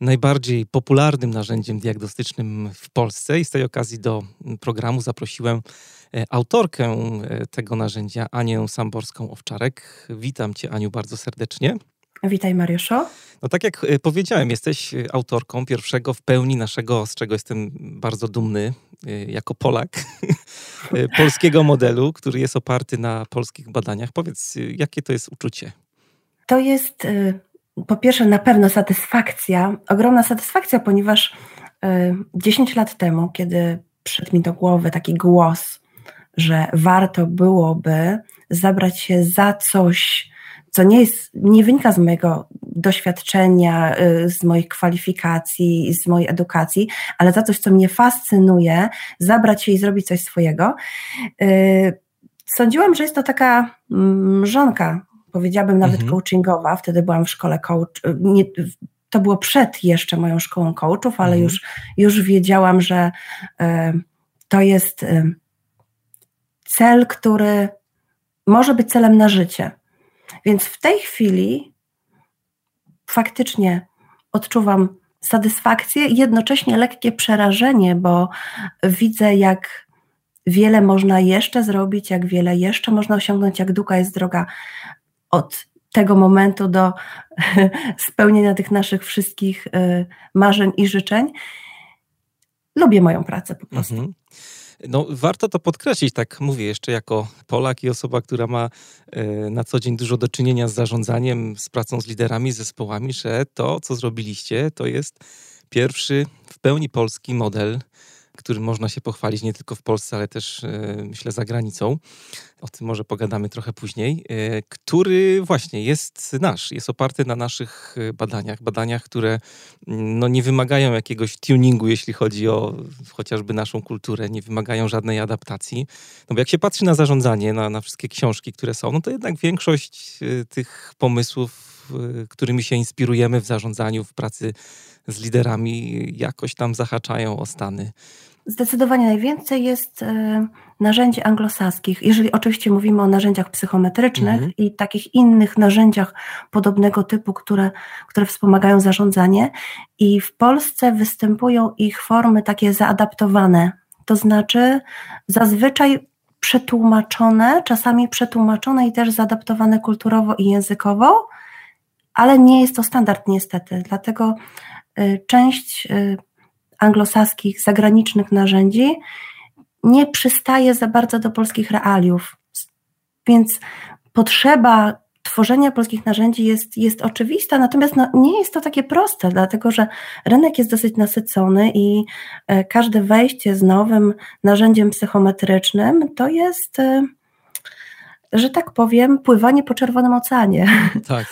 najbardziej popularnym narzędziem diagnostycznym w Polsce i z tej okazji do programu zaprosiłem e, autorkę e, tego narzędzia, Anię Samborską-Owczarek. Witam Cię, Aniu, bardzo serdecznie. Witaj, Mariuszu. No tak jak e, powiedziałem, jesteś autorką pierwszego w pełni naszego, z czego jestem bardzo dumny, jako Polak, polskiego modelu, który jest oparty na polskich badaniach. Powiedz, jakie to jest uczucie? To jest po pierwsze na pewno satysfakcja, ogromna satysfakcja, ponieważ 10 y, lat temu, kiedy przyszedł mi do głowy taki głos, że warto byłoby zabrać się za coś, co nie, jest, nie wynika z mojego doświadczenia, y, z moich kwalifikacji, z mojej edukacji, ale za coś, co mnie fascynuje, zabrać się i zrobić coś swojego. Y, sądziłam, że jest to taka mrzonka mm, powiedziałabym nawet mhm. coachingowa, wtedy byłam w szkole coach, nie, to było przed jeszcze moją szkołą coachów, ale mhm. już, już wiedziałam, że y, to jest y, cel, który może być celem na życie. Więc w tej chwili faktycznie odczuwam satysfakcję i jednocześnie lekkie przerażenie, bo widzę, jak wiele można jeszcze zrobić, jak wiele jeszcze można osiągnąć, jak długa jest droga od tego momentu do spełnienia tych naszych wszystkich y, marzeń i życzeń. Lubię moją pracę po prostu. Mhm. No, warto to podkreślić, tak mówię jeszcze jako Polak i osoba, która ma y, na co dzień dużo do czynienia z zarządzaniem, z pracą z liderami, zespołami, że to, co zrobiliście, to jest pierwszy w pełni polski model którym można się pochwalić nie tylko w Polsce, ale też e, myślę za granicą. O tym może pogadamy trochę później, e, który właśnie jest nasz, jest oparty na naszych e, badaniach, badaniach, które mm, no, nie wymagają jakiegoś tuningu, jeśli chodzi o chociażby naszą kulturę, nie wymagają żadnej adaptacji. No bo jak się patrzy na zarządzanie, na, na wszystkie książki, które są, no to jednak większość tych pomysłów, którymi się inspirujemy w zarządzaniu, w pracy z liderami, jakoś tam zahaczają o Stany. Zdecydowanie najwięcej jest e, narzędzi anglosaskich, jeżeli oczywiście mówimy o narzędziach psychometrycznych mhm. i takich innych narzędziach podobnego typu, które, które wspomagają zarządzanie. I w Polsce występują ich formy takie zaadaptowane, to znaczy zazwyczaj przetłumaczone, czasami przetłumaczone i też zaadaptowane kulturowo i językowo, ale nie jest to standard niestety, dlatego e, część e, anglosaskich, zagranicznych narzędzi nie przystaje za bardzo do polskich realiów. Więc potrzeba tworzenia polskich narzędzi jest, jest oczywista, natomiast no, nie jest to takie proste, dlatego że rynek jest dosyć nasycony i e, każde wejście z nowym narzędziem psychometrycznym to jest, e, że tak powiem, pływanie po czerwonym oceanie. Tak.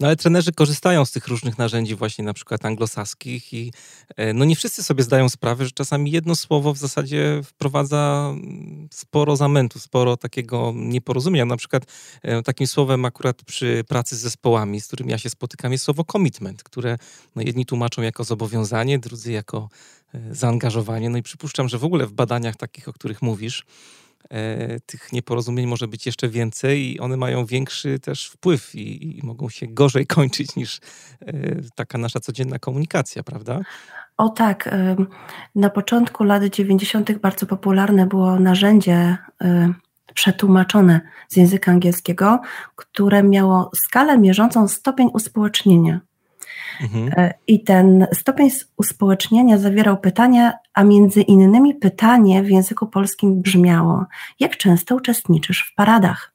No ale trenerzy korzystają z tych różnych narzędzi właśnie na przykład anglosaskich i e, no nie wszyscy sobie zdają sprawę, że czasami jedno słowo w zasadzie wprowadza mm, sporo zamętu, sporo takiego nieporozumienia. Na przykład e, takim słowem akurat przy pracy z zespołami, z którymi ja się spotykam jest słowo commitment, które no jedni tłumaczą jako zobowiązanie, drudzy jako e, zaangażowanie. No i przypuszczam, że w ogóle w badaniach takich, o których mówisz, tych nieporozumień może być jeszcze więcej i one mają większy też wpływ i, i mogą się gorzej kończyć niż e, taka nasza codzienna komunikacja, prawda? O tak. Na początku lat 90. bardzo popularne było narzędzie przetłumaczone z języka angielskiego, które miało skalę mierzącą stopień uspołecznienia. Mhm. E, I ten stopień uspołecznienia zawierał pytania, a między innymi pytanie w języku polskim brzmiało: Jak często uczestniczysz w paradach?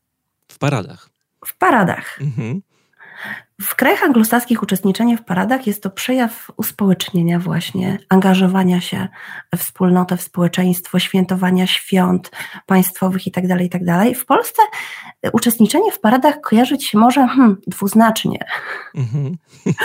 W paradach. W paradach. Mhm. W krajach anglosaskich uczestniczenie w paradach jest to przejaw uspołecznienia właśnie, angażowania się w wspólnotę, w społeczeństwo, świętowania świąt państwowych itd., tak itd. Tak w Polsce uczestniczenie w paradach kojarzyć się może hmm, dwuznacznie. Mhm.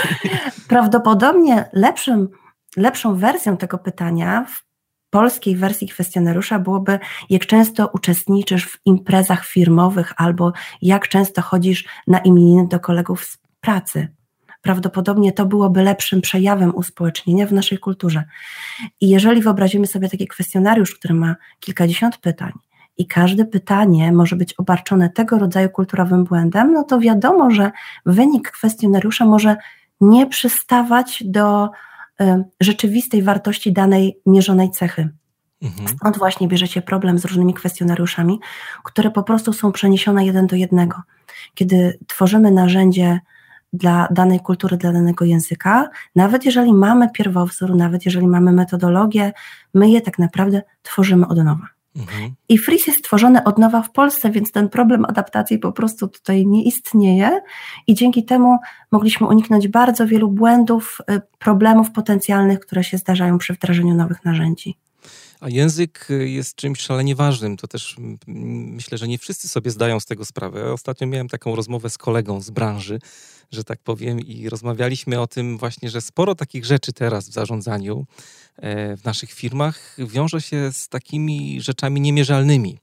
Prawdopodobnie lepszym lepszą wersją tego pytania w polskiej wersji kwestionariusza byłoby, jak często uczestniczysz w imprezach firmowych albo jak często chodzisz na imieniny do kolegów z pracy. Prawdopodobnie to byłoby lepszym przejawem uspołecznienia w naszej kulturze. I jeżeli wyobrazimy sobie taki kwestionariusz, który ma kilkadziesiąt pytań, i każde pytanie może być obarczone tego rodzaju kulturowym błędem, no to wiadomo, że wynik kwestionariusza może nie przystawać do y, rzeczywistej wartości danej mierzonej cechy. Mhm. Stąd właśnie bierze się problem z różnymi kwestionariuszami, które po prostu są przeniesione jeden do jednego. Kiedy tworzymy narzędzie dla danej kultury, dla danego języka, nawet jeżeli mamy pierwowzór, nawet jeżeli mamy metodologię, my je tak naprawdę tworzymy od nowa. Mhm. I Fris jest tworzony od nowa w Polsce, więc ten problem adaptacji po prostu tutaj nie istnieje i dzięki temu mogliśmy uniknąć bardzo wielu błędów, y, problemów potencjalnych, które się zdarzają przy wdrażaniu nowych narzędzi. A język y, jest czymś szalenie ważnym. To też myślę, że nie wszyscy sobie zdają z tego sprawę. Ostatnio miałem taką rozmowę z kolegą z branży, że tak powiem, i rozmawialiśmy o tym właśnie, że sporo takich rzeczy teraz w zarządzaniu e, w naszych firmach wiąże się z takimi rzeczami niemierzalnymi.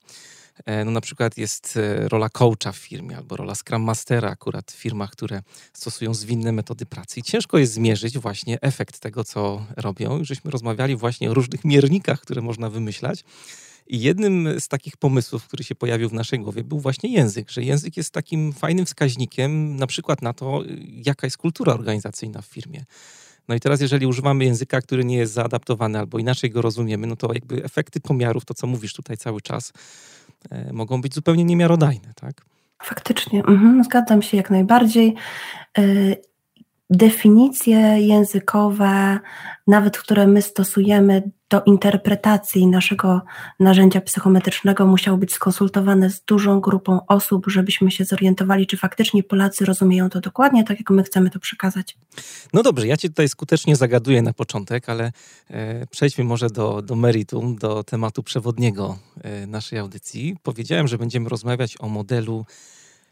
E, no na przykład jest e, rola coacha w firmie albo rola Scrum Mastera akurat w firmach, które stosują zwinne metody pracy. I ciężko jest zmierzyć właśnie efekt tego, co robią. I żeśmy rozmawiali właśnie o różnych miernikach, które można wymyślać. I jednym z takich pomysłów, który się pojawił w naszej głowie, był właśnie język, że język jest takim fajnym wskaźnikiem, na przykład na to, jaka jest kultura organizacyjna w firmie. No i teraz, jeżeli używamy języka, który nie jest zaadaptowany albo inaczej go rozumiemy, no to jakby efekty pomiarów, to co mówisz tutaj cały czas, e, mogą być zupełnie niemiarodajne, tak? Faktycznie, mhm, zgadzam się jak najbardziej. E, definicje językowe, nawet które my stosujemy do interpretacji naszego narzędzia psychometrycznego, musiały być skonsultowane z dużą grupą osób, żebyśmy się zorientowali, czy faktycznie Polacy rozumieją to dokładnie tak, jak my chcemy to przekazać. No dobrze, ja Cię tutaj skutecznie zagaduję na początek, ale e, przejdźmy może do, do meritum, do tematu przewodniego e, naszej audycji. Powiedziałem, że będziemy rozmawiać o modelu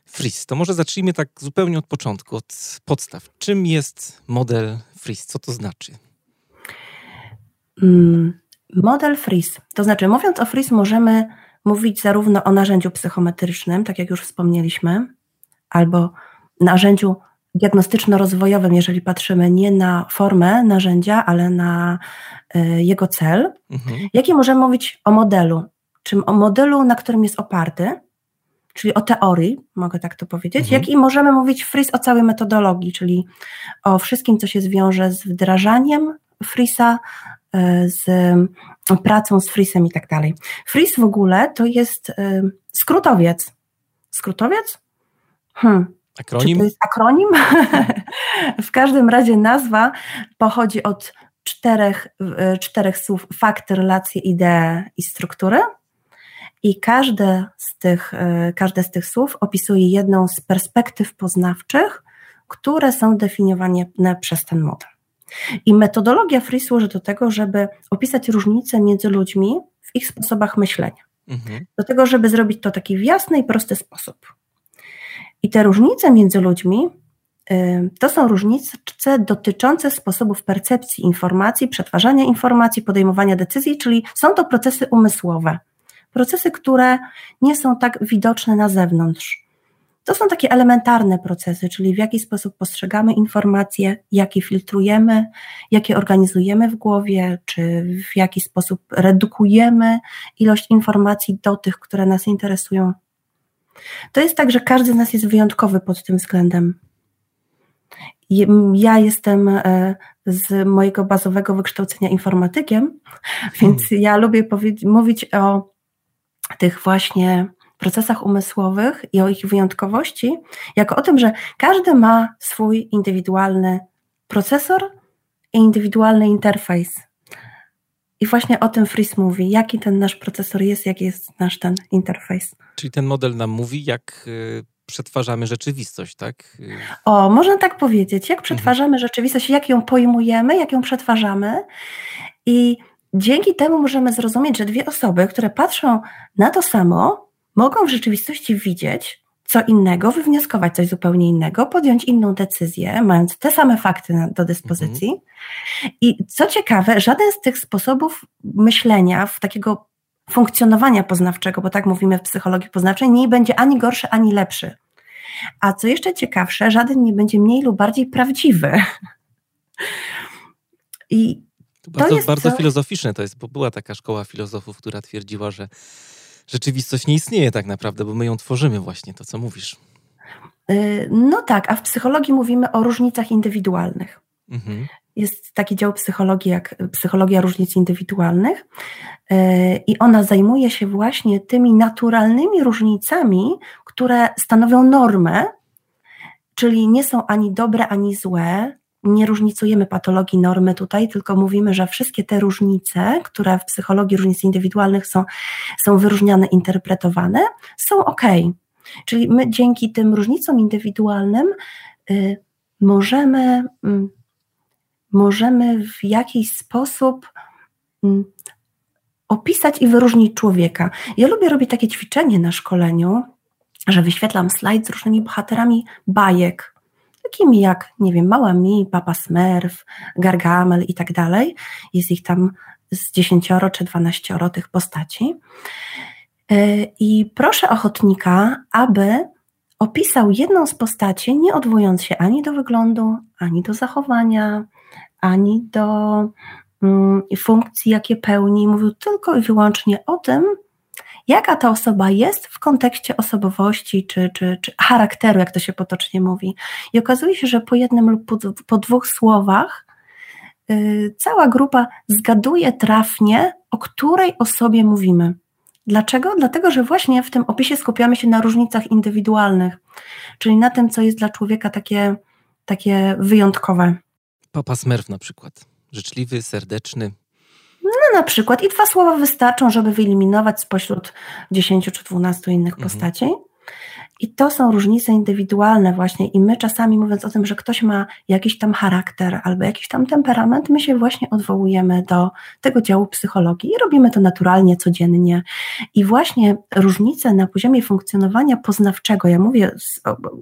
Freeze. To może zacznijmy tak zupełnie od początku, od podstaw. Czym jest model Freeze? Co to znaczy? Mm, model Freeze. To znaczy, mówiąc o Freeze, możemy mówić zarówno o narzędziu psychometrycznym, tak jak już wspomnieliśmy, albo narzędziu diagnostyczno-rozwojowym, jeżeli patrzymy nie na formę narzędzia, ale na y, jego cel. Mhm. Możemy mówić o modelu? Czym o modelu, na którym jest oparty, czyli o teorii, mogę tak to powiedzieć, mhm. jak i możemy mówić Fris o całej metodologii, czyli o wszystkim, co się zwiąże z wdrażaniem Frisa, e, z pracą z Frisem i tak dalej. Fris w ogóle to jest e, skrótowiec. Skrótowiec? Hmm. Akronim? Czy to jest akronim? w każdym razie nazwa pochodzi od czterech, e, czterech słów fakty, relacje, idee i struktury. I każde z, tych, e, każde z tych słów opisuje jedną z perspektyw poznawczych, które są definiowane przez ten model. I metodologia Free służy do tego, żeby opisać różnice między ludźmi w ich sposobach myślenia. Mhm. Do tego, żeby zrobić to w taki jasny i prosty sposób. I te różnice między ludźmi e, to są różnice dotyczące sposobów percepcji informacji, przetwarzania informacji, podejmowania decyzji, czyli są to procesy umysłowe procesy, które nie są tak widoczne na zewnątrz. To są takie elementarne procesy, czyli w jaki sposób postrzegamy informacje, jakie filtrujemy, jakie organizujemy w głowie, czy w jaki sposób redukujemy ilość informacji do tych, które nas interesują. To jest tak, że każdy z nas jest wyjątkowy pod tym względem. Ja jestem e, z mojego bazowego wykształcenia informatykiem, więc ja lubię mówić o tych właśnie procesach umysłowych i o ich wyjątkowości, jako o tym, że każdy ma swój indywidualny procesor i indywidualny interfejs. I właśnie o tym Fris mówi, jaki ten nasz procesor jest, jaki jest nasz ten interfejs. Czyli ten model nam mówi, jak y, przetwarzamy rzeczywistość, tak? O, można tak powiedzieć. Jak przetwarzamy mhm. rzeczywistość, jak ją pojmujemy, jak ją przetwarzamy. I Dzięki temu możemy zrozumieć, że dwie osoby, które patrzą na to samo, mogą w rzeczywistości widzieć co innego, wywnioskować coś zupełnie innego, podjąć inną decyzję, mając te same fakty do dyspozycji. Mhm. I co ciekawe, żaden z tych sposobów myślenia, w takiego funkcjonowania poznawczego, bo tak mówimy w psychologii poznawczej, nie będzie ani gorszy, ani lepszy. A co jeszcze ciekawsze, żaden nie będzie mniej lub bardziej prawdziwy. I to bardzo, jest bardzo filozoficzne to jest, bo była taka szkoła filozofów, która twierdziła, że rzeczywistość nie istnieje tak naprawdę, bo my ją tworzymy właśnie, to co mówisz. Y, no tak, a w psychologii mówimy o różnicach indywidualnych. Mhm. Jest taki dział psychologii jak psychologia różnic indywidualnych y, i ona zajmuje się właśnie tymi naturalnymi różnicami, które stanowią normę, czyli nie są ani dobre, ani złe, nie różnicujemy patologii normy tutaj, tylko mówimy, że wszystkie te różnice, które w psychologii różnic indywidualnych są, są wyróżniane, interpretowane, są ok. Czyli my dzięki tym różnicom indywidualnym y, możemy, y, możemy w jakiś sposób y, opisać i wyróżnić człowieka. Ja lubię robić takie ćwiczenie na szkoleniu, że wyświetlam slajd z różnymi bohaterami bajek takimi jak, nie wiem, Mała Mi, Papa Smurf, Gargamel i tak dalej. Jest ich tam z dziesięcioro czy dwanaścioro tych postaci. E, I proszę ochotnika, aby opisał jedną z postaci, nie odwołując się ani do wyglądu, ani do zachowania, ani do mm, funkcji, jakie pełni. Mówił tylko i wyłącznie o tym, jaka ta osoba jest w kontekście osobowości czy, czy, czy charakteru, jak to się potocznie mówi. I okazuje się, że po jednym lub po, po dwóch słowach yy, cała grupa zgaduje trafnie, o której osobie mówimy. Dlaczego? Dlatego, że właśnie w tym opisie skupiamy się na różnicach indywidualnych, czyli na tym, co jest dla człowieka takie, takie wyjątkowe. Papa Smurf na przykład. Życzliwy, serdeczny, no na przykład i dwa słowa wystarczą, żeby wyeliminować spośród 10 czy 12 innych mhm. postaci. I to są różnice indywidualne właśnie i my czasami mówiąc o tym, że ktoś ma jakiś tam charakter albo jakiś tam temperament, my się właśnie odwołujemy do tego działu psychologii i robimy to naturalnie, codziennie. I właśnie różnice na poziomie funkcjonowania poznawczego, ja mówię,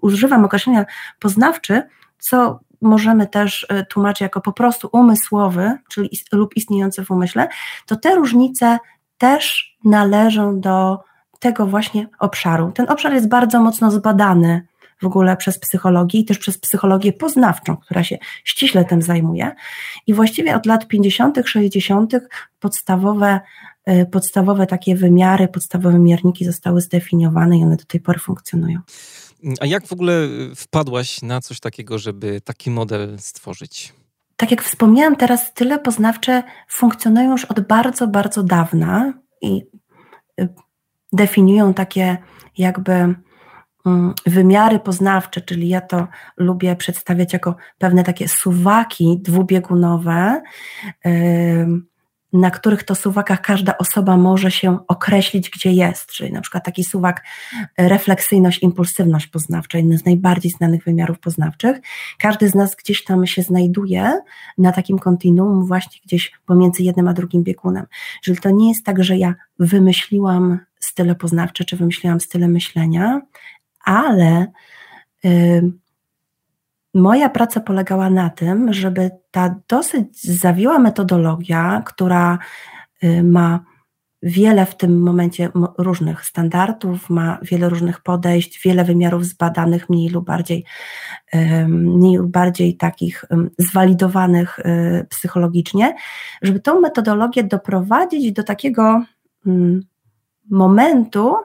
używam określenia poznawczy, co możemy też e, tłumaczyć jako po prostu umysłowy, czyli lub istniejący w umyśle, to te różnice też należą do tego właśnie obszaru. Ten obszar jest bardzo mocno zbadany w ogóle przez psychologię i też przez psychologię poznawczą, która się ściśle tym zajmuje. I właściwie od lat 50., 60. podstawowe, e, podstawowe takie wymiary, podstawowe mierniki zostały zdefiniowane i one do tej pory funkcjonują. A jak w ogóle y, wpadłaś na coś takiego, żeby taki model stworzyć? Tak jak wspomniałam, teraz style poznawcze funkcjonują już od bardzo, bardzo dawna i y, definiują takie jakby mm, wymiary poznawcze, czyli ja to lubię przedstawiać jako pewne takie suwaki dwubiegunowe, na których to suwakach każda osoba może się określić, gdzie jest, czyli na przykład taki suwak e, refleksyjność, impulsywność poznawcza, jeden z najbardziej znanych wymiarów poznawczych. Każdy z nas gdzieś tam się znajduje na takim kontinuum, właśnie gdzieś pomiędzy jednym a drugim biegunem. Czyli to nie jest tak, że ja wymyśliłam style poznawcze, czy wymyśliłam style myślenia, ale yy, Moja praca polegała na tym, żeby ta dosyć zawiła metodologia, która y, ma wiele w tym momencie różnych standardów, ma wiele różnych podejść, wiele wymiarów zbadanych, mniej lub bardziej, mniej lub bardziej takich zwalidowanych y, psychologicznie, żeby tą metodologię doprowadzić do takiego momentu,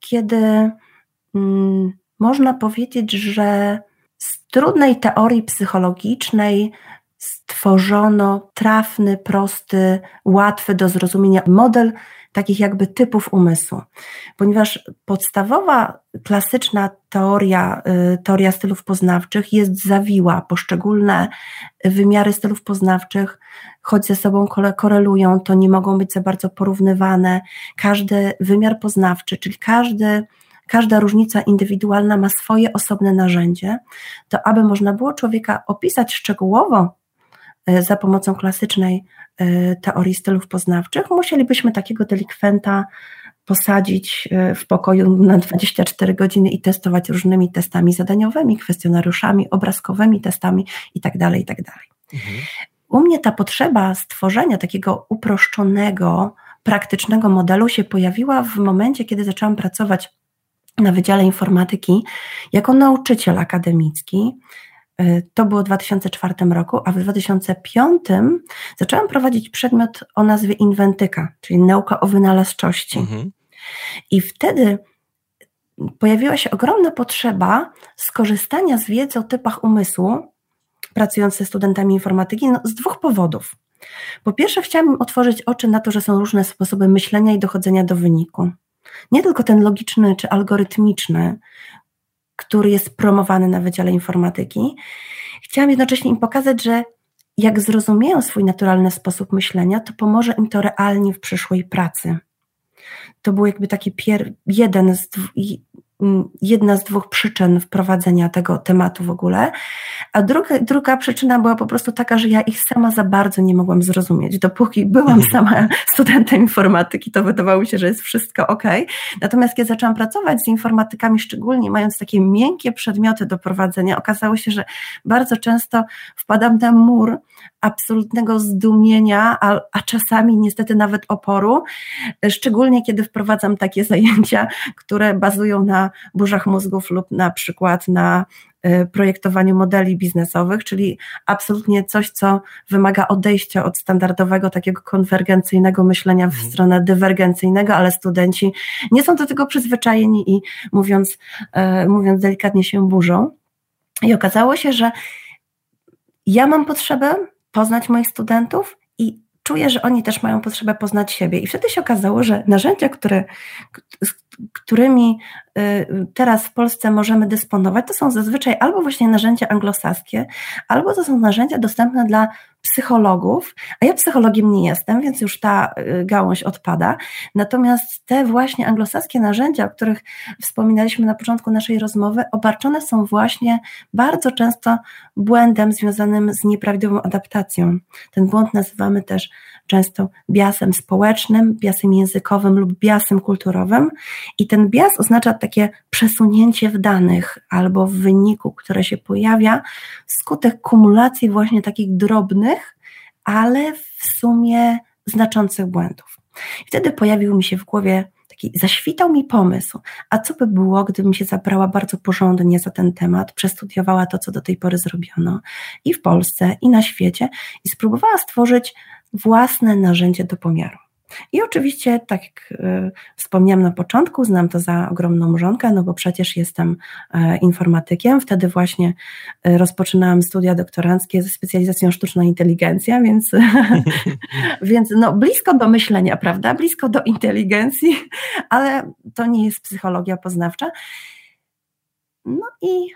kiedy można powiedzieć, że trudnej teorii psychologicznej stworzono trafny, prosty, łatwy do zrozumienia model takich jakby typów umysłu. Ponieważ podstawowa, klasyczna teoria, y, teoria stylów poznawczych jest zawiła, poszczególne wymiary stylów poznawczych, choć ze sobą korelują, to nie mogą być za bardzo porównywane. Każdy wymiar poznawczy, czyli każdy każda różnica indywidualna ma swoje osobne narzędzie, to aby można było człowieka opisać szczegółowo e, za pomocą klasycznej e, teorii stylów poznawczych, musielibyśmy takiego delikwenta posadzić e, w pokoju na 24 godziny i testować różnymi testami zadaniowymi, kwestionariuszami, obrazkowymi testami itd. Tak itd. Tak mhm. U mnie ta potrzeba stworzenia takiego uproszczonego, praktycznego modelu się pojawiła w momencie, kiedy zaczęłam pracować na Wydziale Informatyki jako nauczyciel akademicki. E, to było w 2004 roku, a w 2005 zaczęłam prowadzić przedmiot o nazwie inwentyka, czyli nauka o wynalazczości. Mhm. I wtedy pojawiła się ogromna potrzeba skorzystania z wiedzy o typach umysłu, pracując ze studentami informatyki, no, z dwóch powodów. Po pierwsze, chciałam otworzyć oczy na to, że są różne sposoby myślenia i dochodzenia do wyniku. Nie tylko ten logiczny czy algorytmiczny, który jest promowany na Wydziale Informatyki. Chciałam jednocześnie im pokazać, że jak zrozumieją swój naturalny sposób myślenia, to pomoże im to realnie w przyszłej pracy. To był jakby taki pier- jeden z jedna z dwóch przyczyn wprowadzenia tego tematu w ogóle, a druga, druga przyczyna była po prostu taka, że ja ich sama za bardzo nie mogłam zrozumieć. Dopóki byłam sama studentem informatyki, to wydawało mi się, że jest wszystko ok. Natomiast kiedy zaczęłam pracować z informatykami, szczególnie mając takie miękkie przedmioty do prowadzenia, okazało się, że bardzo często wpadam na mur absolutnego zdumienia, a, a czasami niestety nawet oporu, szczególnie kiedy wprowadzam takie zajęcia, które bazują na burzach mózgów lub na przykład na y, projektowaniu modeli biznesowych, czyli absolutnie coś, co wymaga odejścia od standardowego takiego konwergencyjnego myślenia w mhm. stronę dywergencyjnego, ale studenci nie są do tego przyzwyczajeni i mówiąc, y, mówiąc delikatnie się burzą. I okazało się, że ja mam potrzebę poznać moich studentów i czuję, że oni też mają potrzebę poznać siebie. I wtedy się okazało, że narzędzia, które, którymi y, teraz w Polsce możemy dysponować, to są zazwyczaj albo właśnie narzędzia anglosaskie, albo to są narzędzia dostępne dla psychologów, a ja psychologiem nie jestem, więc już ta y, gałąź odpada. Natomiast te właśnie anglosaskie narzędzia, o których wspominaliśmy na początku naszej rozmowy, obarczone są właśnie bardzo często błędem związanym z nieprawidłową adaptacją. Ten błąd nazywamy też często biasem społecznym, biasem językowym lub biasem kulturowym. I ten bias oznacza takie przesunięcie w danych albo w wyniku, które się pojawia wskutek kumulacji właśnie takich drobnych, ale w sumie znaczących błędów. I wtedy pojawił mi się w głowie taki, zaświtał mi pomysł, a co by było, gdybym się zabrała bardzo porządnie za ten temat, przestudiowała to, co do tej pory zrobiono i w Polsce, i na świecie i spróbowała stworzyć własne narzędzie do pomiaru. I oczywiście, tak jak e, wspomniałam na początku, znam to za ogromną mrzonkę, no bo przecież jestem e, informatykiem. Wtedy właśnie e, rozpoczynałam studia doktoranckie ze specjalizacją sztuczna inteligencja, więc, więc no blisko do myślenia, prawda? Blisko do inteligencji, ale to nie jest psychologia poznawcza. No i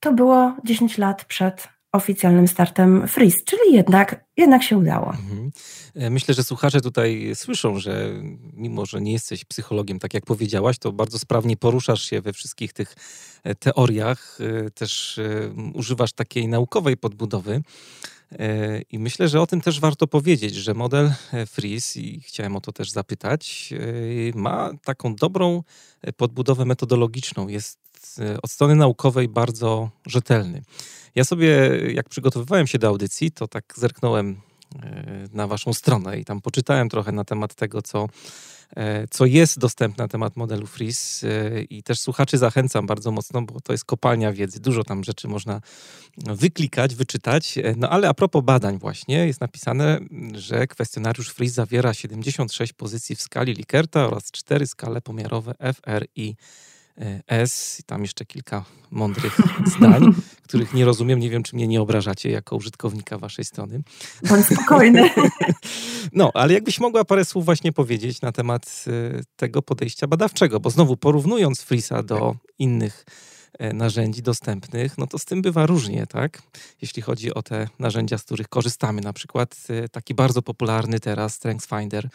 to było 10 lat przed oficjalnym startem Freeze, czyli jednak, jednak się udało. Mhm. E, myślę, że słuchacze tutaj słyszą, że mimo, że nie jesteś psychologiem, tak jak powiedziałaś, to bardzo sprawnie poruszasz się we wszystkich tych e, teoriach, e, też używasz takiej naukowej podbudowy. I myślę, że o tym też warto powiedzieć, że model Freeze, i chciałem o to też zapytać, ma taką dobrą podbudowę metodologiczną. Jest od strony naukowej bardzo rzetelny. Ja sobie, jak przygotowywałem się do audycji, to tak zerknąłem e, na waszą stronę i tam poczytałem trochę na temat tego, co, e, co jest dostępne na temat modelu Freeze e, i też słuchaczy zachęcam bardzo mocno, bo to jest kopalnia wiedzy. Dużo tam rzeczy można wyklikać, wyczytać. No ale a propos badań właśnie, jest napisane, że kwestionariusz Freeze zawiera 76 pozycji w skali Likerta oraz 4 skale pomiarowe FR i S i tam jeszcze kilka mądrych zdań, których nie rozumiem. Nie wiem, czy mnie nie obrażacie jako użytkownika waszej strony. Bądź spokojny. No, ale jakbyś mogła parę słów właśnie powiedzieć na temat y, tego podejścia badawczego, bo znowu porównując Frisa do innych e, narzędzi dostępnych, no to z tym bywa różnie, tak? Jeśli chodzi o te narzędzia, z których korzystamy. Na przykład taki bardzo popularny teraz StrengthsFinder,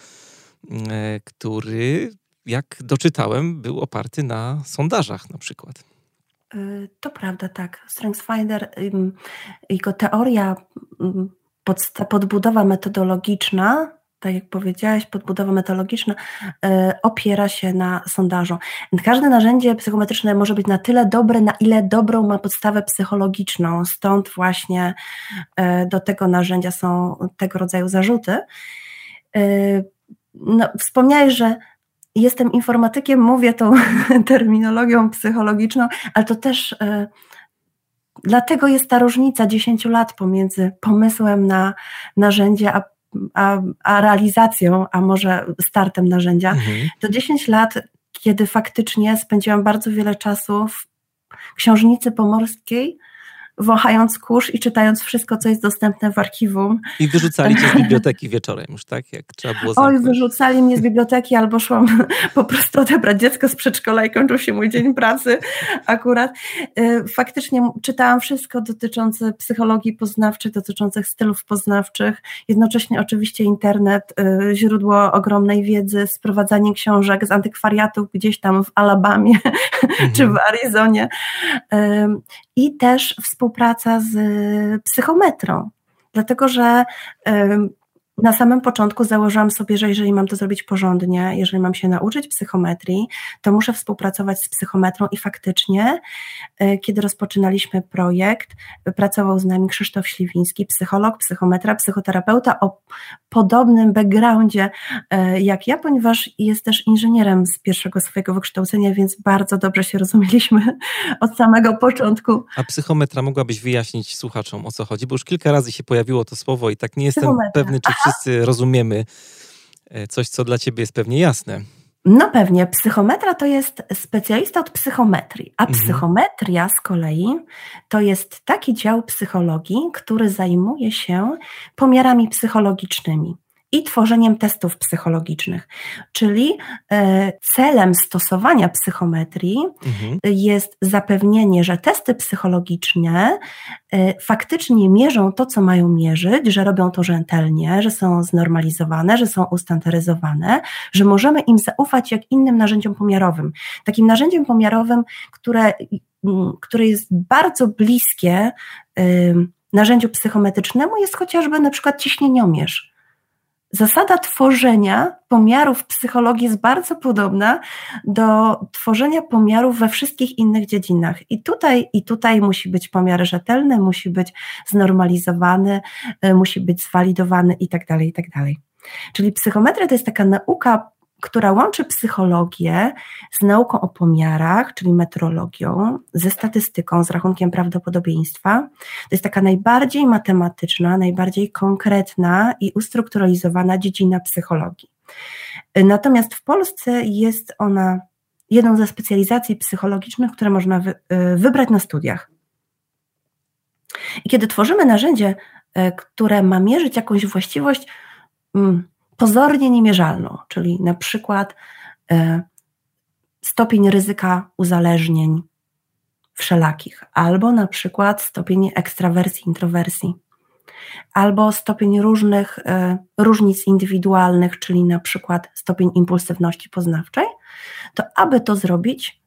e, który jak doczytałem, był oparty na sondażach na przykład. Y, to prawda, tak. StrengthsFinder, jego teoria, podbudowa metodologiczna tak jak powiedziałeś, podbudowa metodologiczna e, opiera się na sondażu. Każde narzędzie psychometryczne może być na tyle dobre, na ile dobrą ma podstawę psychologiczną, stąd właśnie e, do tego narzędzia są tego rodzaju zarzuty. E, no, wspomniałeś, że jestem informatykiem, mówię tą terminologią psychologiczną, ale to też dlatego jest ta różnica 10 lat pomiędzy pomysłem na narzędzie, a a, a realizacją, a może startem narzędzia, mhm. to 10 lat, kiedy faktycznie spędziłam bardzo wiele czasu w książnicy pomorskiej, wąchając kurz i czytając wszystko, co jest dostępne w archiwum. I wyrzucali cię z biblioteki wieczorem już, tak? Jak trzeba było zamknąć. Oj, wyrzucali mnie z biblioteki albo szłam po prostu odebrać dziecko z przedszkola i kończył się mój dzień pracy akurat. Y, faktycznie czytałam wszystko dotyczące psychologii poznawczej, dotyczących stylów poznawczych. Jednocześnie oczywiście internet, y, źródło ogromnej wiedzy, sprowadzanie książek z antykwariatów gdzieś tam w Alabamie mhm. czy w Arizonie. I też współpraca współpraca z psychometrą, dlatego że na samym początku założyłam sobie, że jeżeli mam to zrobić porządnie, jeżeli mam się nauczyć psychometrii, to muszę współpracować z psychometrą i faktycznie, e, kiedy rozpoczynaliśmy projekt, pracował z nami Krzysztof Śliwiński, psycholog, psychometra, psychoterapeuta o podobnym backgroundzie e, jak ja, ponieważ jest też inżynierem z pierwszego swojego wykształcenia, więc bardzo dobrze się rozumieliśmy od samego początku. A psychometra mogłabyś wyjaśnić słuchaczom o co chodzi, bo już kilka razy się pojawiło to słowo i tak nie jestem pewny, czy wszyscy rozumiemy e, coś, co dla ciebie jest pewnie jasne. No pewnie, psychometra to jest specjalista od psychometrii, a mhm. psychometria z kolei to jest taki dział psychologii, który zajmuje się pomiarami psychologicznymi i tworzeniem testów psychologicznych. Czyli e, celem stosowania psychometrii mhm. jest zapewnienie, że testy psychologiczne e, faktycznie mierzą to, co mają mierzyć, że robią to rzetelnie, że są znormalizowane, że są ustandaryzowane, że możemy im zaufać jak innym narzędziom pomiarowym. Takim narzędziem pomiarowym, które, które jest bardzo bliskie narzędziu psychometrycznemu jest chociażby na przykład ciśnieniomierz Zasada tworzenia pomiarów w psychologii jest bardzo podobna do tworzenia pomiarów we wszystkich innych dziedzinach. I tutaj, i tutaj musi być pomiar rzetelny, musi być znormalizowany, e, musi być zwalidowany i tak dalej, i tak. Czyli psychometria to jest taka nauka która łączy psychologię z nauką o pomiarach, czyli metrologią, ze statystyką, z rachunkiem prawdopodobieństwa. To jest taka najbardziej matematyczna, najbardziej konkretna i ustrukturalizowana dziedzina psychologii. Natomiast w Polsce jest ona jedną ze specjalizacji psychologicznych, które można wy, y, wybrać na studiach. I kiedy tworzymy narzędzie, y, które ma mierzyć jakąś właściwość, mm, pozornie niemierzalną, czyli na przykład e, stopień ryzyka uzależnień wszelakich, albo na przykład stopień ekstrawersji, introwersji, albo stopień różnych e, różnic indywidualnych, czyli na przykład stopień impulsywności poznawczej, to aby to zrobić,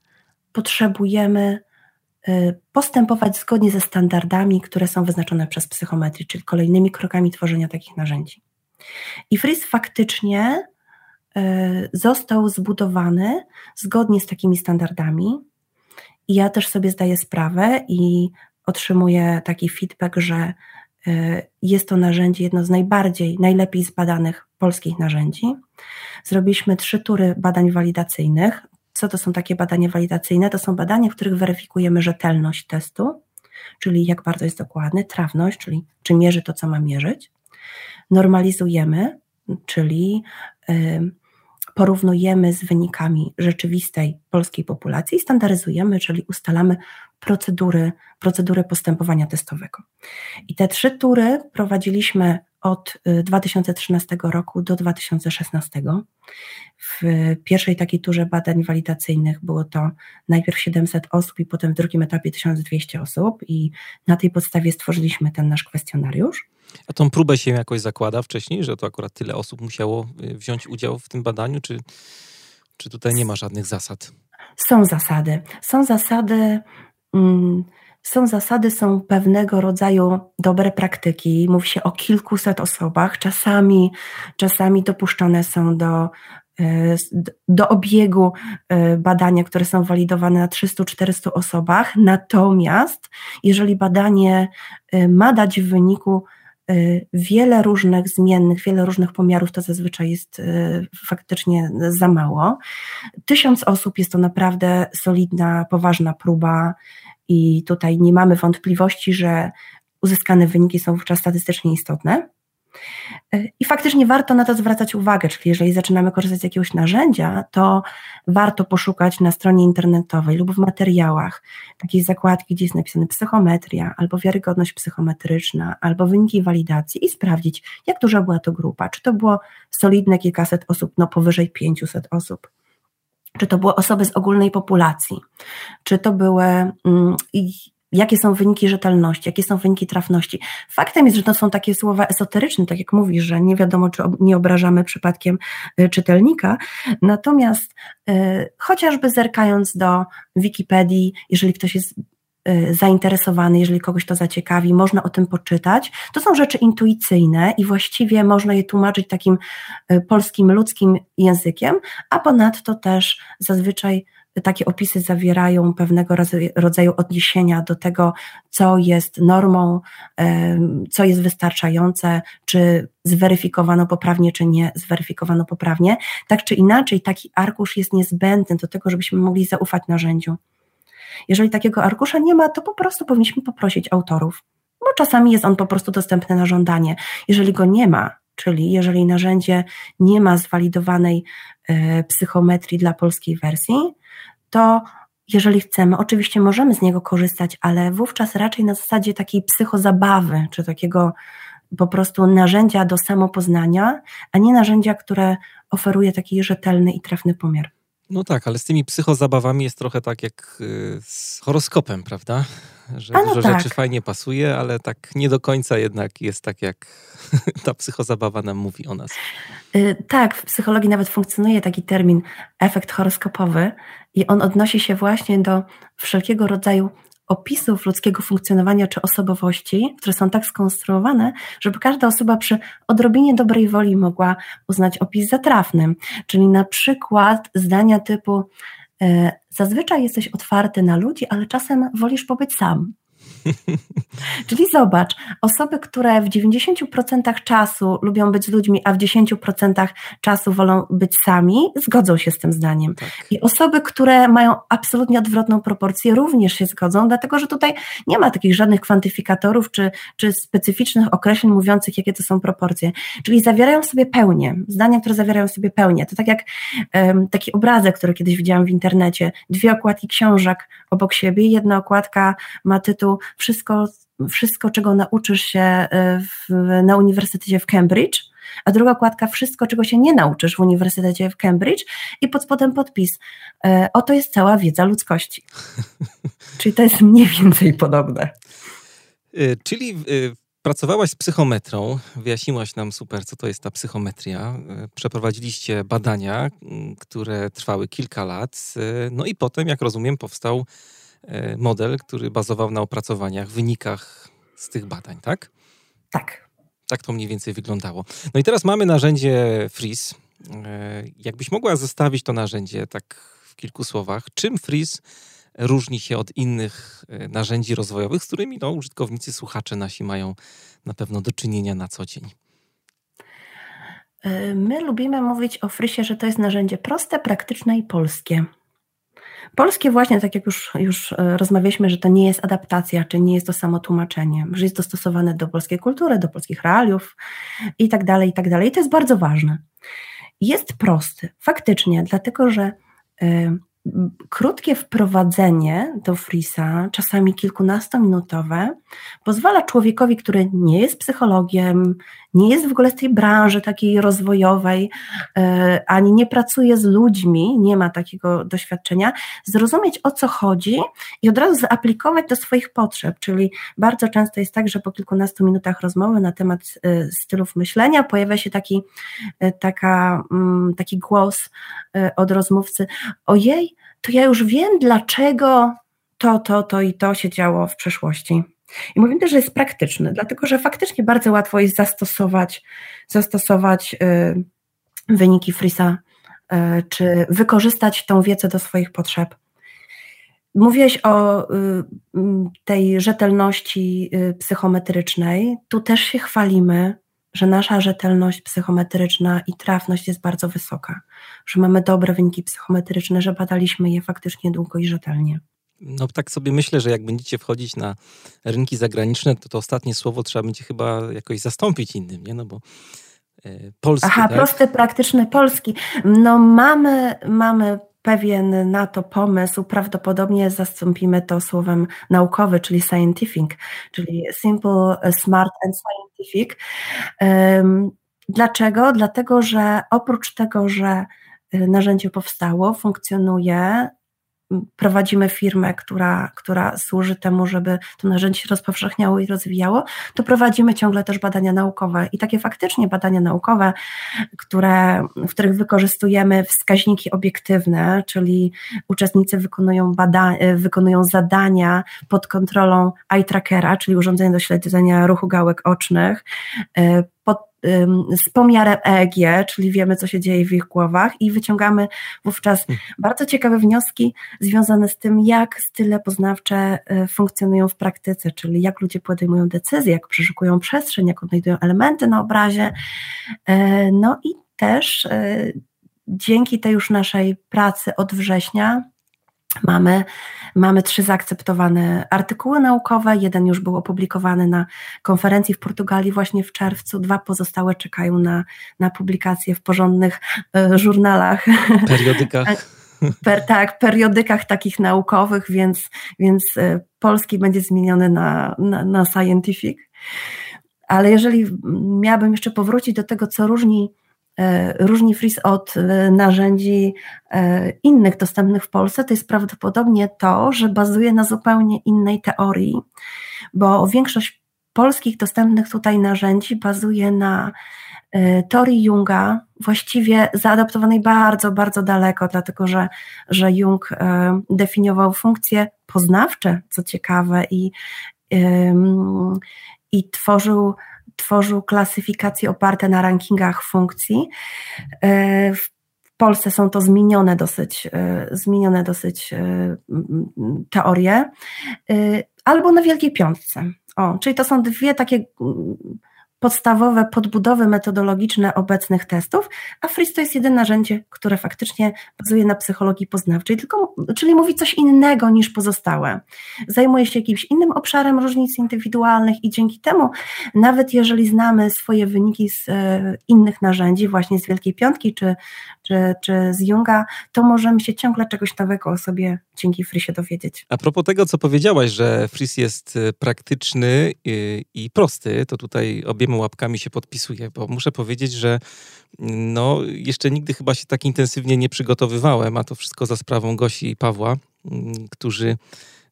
potrzebujemy e, postępować zgodnie ze standardami, które są wyznaczone przez psychometrię, czyli kolejnymi krokami tworzenia takich narzędzi. I Fris faktycznie e, został zbudowany zgodnie z takimi standardami. I ja też sobie zdaję sprawę i otrzymuję taki feedback, że e, jest to narzędzie jedno z najbardziej, najlepiej zbadanych polskich narzędzi. Zrobiliśmy trzy tury badań walidacyjnych. Co to są takie badania walidacyjne? To są badania, w których weryfikujemy rzetelność testu, czyli jak bardzo jest dokładny, trawność, czyli czy mierzy to, co ma mierzyć normalizujemy, czyli porównujemy z wynikami rzeczywistej polskiej populacji standaryzujemy, czyli ustalamy procedury, procedury postępowania testowego. I te trzy tury prowadziliśmy od 2013 y, roku do 2016. W pierwszej takiej turze badań walidacyjnych było to najpierw 700 osób i potem w drugim etapie 1200 osób i na tej podstawie stworzyliśmy ten nasz kwestionariusz. A tą próbę się jakoś zakłada wcześniej, że to akurat tyle osób musiało y, wziąć udział w tym badaniu, czy, czy tutaj nie ma żadnych zasad? Są zasady. Są zasady. Mm, są zasady, są pewnego rodzaju dobre praktyki. Mówi się o kilkuset osobach. Czasami, czasami dopuszczone są do, e, do obiegu e, badania, które są walidowane na 300-400 osobach. Natomiast jeżeli badanie e, ma dać w wyniku wiele różnych zmiennych, wiele różnych pomiarów, to zazwyczaj jest faktycznie za mało. Tysiąc osób jest to naprawdę solidna, poważna próba i tutaj nie mamy wątpliwości, że uzyskane wyniki są wówczas statystycznie istotne. I faktycznie warto na to zwracać uwagę, czyli jeżeli zaczynamy korzystać z jakiegoś narzędzia, to warto poszukać na stronie internetowej lub w materiałach takiej zakładki, gdzie jest napisane psychometria, albo wiarygodność psychometryczna, albo wyniki walidacji i sprawdzić, jak duża była to grupa. Czy to było solidne kilkaset osób, no powyżej 500 osób czy to były osoby z ogólnej populacji, czy to były, mm, jakie są wyniki rzetelności, jakie są wyniki trafności. Faktem jest, że to są takie słowa esoteryczne, tak jak mówisz, że nie wiadomo, czy nie obrażamy przypadkiem y, czytelnika, natomiast y, chociażby zerkając do Wikipedii, jeżeli ktoś jest zainteresowany, jeżeli kogoś to zaciekawi, można o tym poczytać. To są rzeczy intuicyjne i właściwie można je tłumaczyć takim y, polskim, ludzkim językiem, a ponadto też zazwyczaj takie opisy zawierają pewnego rodzaju odniesienia do tego, co jest normą, co jest wystarczające, czy zweryfikowano poprawnie, czy nie zweryfikowano poprawnie. Tak czy inaczej, taki arkusz jest niezbędny do tego, żebyśmy mogli zaufać narzędziu. Jeżeli takiego arkusza nie ma, to po prostu powinniśmy poprosić autorów, bo czasami jest on po prostu dostępny na żądanie. Jeżeli go nie ma, czyli jeżeli narzędzie nie ma zwalidowanej e, psychometrii dla polskiej wersji, to jeżeli chcemy, oczywiście możemy z niego korzystać, ale wówczas raczej na zasadzie takiej psychozabawy, czy takiego po prostu narzędzia do samopoznania, a nie narzędzia, które oferuje taki rzetelny i trafny pomiar. No tak, ale z tymi psychozabawami jest trochę tak jak y, z horoskopem, prawda? Że no dużo tak. rzeczy fajnie pasuje, ale tak nie do końca jednak jest tak, jak ta psychozabawa nam mówi o nas. Y, tak, w psychologii nawet funkcjonuje taki termin efekt horoskopowy i on odnosi się właśnie do wszelkiego rodzaju opisów ludzkiego funkcjonowania czy osobowości, które są tak skonstruowane, żeby każda osoba przy odrobinie dobrej woli mogła uznać opis za trafnym. Czyli na przykład zdania typu e, zazwyczaj jesteś otwarty na ludzi, ale czasem wolisz pobyć sam. Czyli zobacz, osoby, które w 90% czasu lubią być z ludźmi, a w 10% czasu wolą być sami, zgodzą się z tym zdaniem. Tak. I osoby, które mają absolutnie odwrotną proporcję, również się zgodzą, dlatego że tutaj nie ma takich żadnych kwantyfikatorów czy, czy specyficznych określeń mówiących, jakie to są proporcje. Czyli zawierają sobie pełnię, zdania, które zawierają sobie pełnię. To tak jak um, taki obrazek, który kiedyś widziałam w internecie, dwie okładki książek obok siebie, jedna okładka ma tytuł wszystko, wszystko czego nauczysz się e, w, na Uniwersytecie w Cambridge, a druga okładka wszystko, czego się nie nauczysz w Uniwersytecie w Cambridge i pod spodem podpis. E, oto jest cała wiedza ludzkości. Czyli to jest mniej więcej podobne. E, czyli pracowałaś z psychometrą, wyjaśniłaś nam super, co to jest ta psychometria. Przeprowadziliście badania, które trwały kilka lat. No i potem, jak rozumiem, powstał model, który bazował na opracowaniach, wynikach z tych badań, tak? Tak. Tak to mniej więcej wyglądało. No i teraz mamy narzędzie Freeze. E, jakbyś mogła zestawić to narzędzie tak w kilku słowach, czym Freeze różni się od innych e, narzędzi rozwojowych, z którymi no, użytkownicy, słuchacze nasi mają na pewno do czynienia na co dzień? My lubimy mówić o Frisie, że to jest narzędzie proste, praktyczne i polskie. Polskie właśnie, tak jak już, już e, rozmawialiśmy, że to nie jest adaptacja, czy nie jest to samo tłumaczenie, że jest dostosowane do polskiej kultury, do polskich realiów i tak dalej, i tak dalej. I to jest bardzo ważne. Jest prosty, faktycznie, dlatego że e, krótkie wprowadzenie do Frisa, czasami kilkunastominutowe, pozwala człowiekowi, który nie jest psychologiem, nie jest w ogóle z tej branży takiej rozwojowej, e, ani nie pracuje z ludźmi, nie ma takiego doświadczenia, zrozumieć o co chodzi i od razu zaaplikować do swoich potrzeb. Czyli bardzo często jest tak, że po kilkunastu minutach rozmowy na temat e, stylów myślenia pojawia się taki, e, taka, mm, taki głos od rozmówcy: Ojej, to ja już wiem, dlaczego to, to, to i to się działo w przeszłości. I mówimy też, że jest praktyczny, dlatego że faktycznie bardzo łatwo jest zastosować, zastosować y, wyniki Frisa, y, czy wykorzystać tą wiedzę do swoich potrzeb. Mówiłeś o y, tej rzetelności psychometrycznej. Tu też się chwalimy, że nasza rzetelność psychometryczna i trafność jest bardzo wysoka, że mamy dobre wyniki psychometryczne, że badaliśmy je faktycznie długo i rzetelnie. No tak sobie myślę, że jak będziecie wchodzić na rynki zagraniczne, to to ostatnie słowo trzeba będzie chyba jakoś zastąpić innym, nie? No bo e, polski. Aha, tak? prosty, praktyczny polski. No mamy, mamy pewien na to pomysł, prawdopodobnie zastąpimy to słowem naukowy, czyli scientific, czyli simple, smart and scientific. Dlaczego? Dlatego, że oprócz tego, że y, narzędzie powstało, funkcjonuje, prowadzimy firmę, która, która służy temu, żeby to narzędzie się rozpowszechniało i rozwijało, to prowadzimy ciągle też badania naukowe. I takie faktycznie badania naukowe, które, w których wykorzystujemy wskaźniki obiektywne, czyli uczestnicy wykonują, bada, wykonują zadania pod kontrolą eye trackera, czyli urządzenia do śledzenia ruchu gałek ocznych, pod z pomiarem EEG, czyli wiemy, co się dzieje w ich głowach, i wyciągamy wówczas hmm. bardzo ciekawe wnioski związane z tym, jak style poznawcze e, funkcjonują w praktyce, czyli jak ludzie podejmują decyzje, jak przeszukują przestrzeń, jak odnajdują elementy na obrazie. E, no i też e, dzięki tej już naszej pracy od września Mamy, mamy trzy zaakceptowane artykuły naukowe. Jeden już był opublikowany na konferencji w Portugalii właśnie w czerwcu. Dwa pozostałe czekają na, na publikację w porządnych e, żurnalach. Periodykach. Per, tak, periodykach takich naukowych, więc, więc e, polski będzie zmieniony na, na, na scientific. Ale jeżeli miałabym jeszcze powrócić do tego, co różni różni Fris od e, narzędzi e, innych dostępnych w Polsce, to jest prawdopodobnie to, że bazuje na zupełnie innej teorii, bo większość polskich dostępnych tutaj narzędzi bazuje na teorii Junga, właściwie zaadaptowanej bardzo, bardzo daleko, dlatego że, że Jung definiował funkcje poznawcze, co ciekawe, i, i tworzył tworzył klasyfikacje oparte na rankingach funkcji. E, w Polsce są to zmienione dosyć, e, zmienione dosyć e, teorie, albo na Wielkiej Piątce. O, czyli to są dwie takie podstawowe podbudowy metodologiczne obecnych testów, a FRIS to jest jedyne narzędzie, które faktycznie bazuje na psychologii poznawczej, tylko, czyli mówi coś innego niż pozostałe. Zajmuje się jakimś innym obszarem różnic indywidualnych i dzięki temu, nawet jeżeli znamy swoje wyniki z e, innych narzędzi, właśnie z Wielkiej Piątki czy, czy, czy z Junga, to możemy się ciągle czegoś nowego o sobie dzięki Frisie dowiedzieć. A propos tego, co powiedziałaś, że Fris jest e, praktyczny i, i prosty, to tutaj obiema łapkami się podpisuję, bo muszę powiedzieć, że no, jeszcze nigdy chyba się tak intensywnie nie przygotowywałem, a to wszystko za sprawą Gosi i Pawła, mm, którzy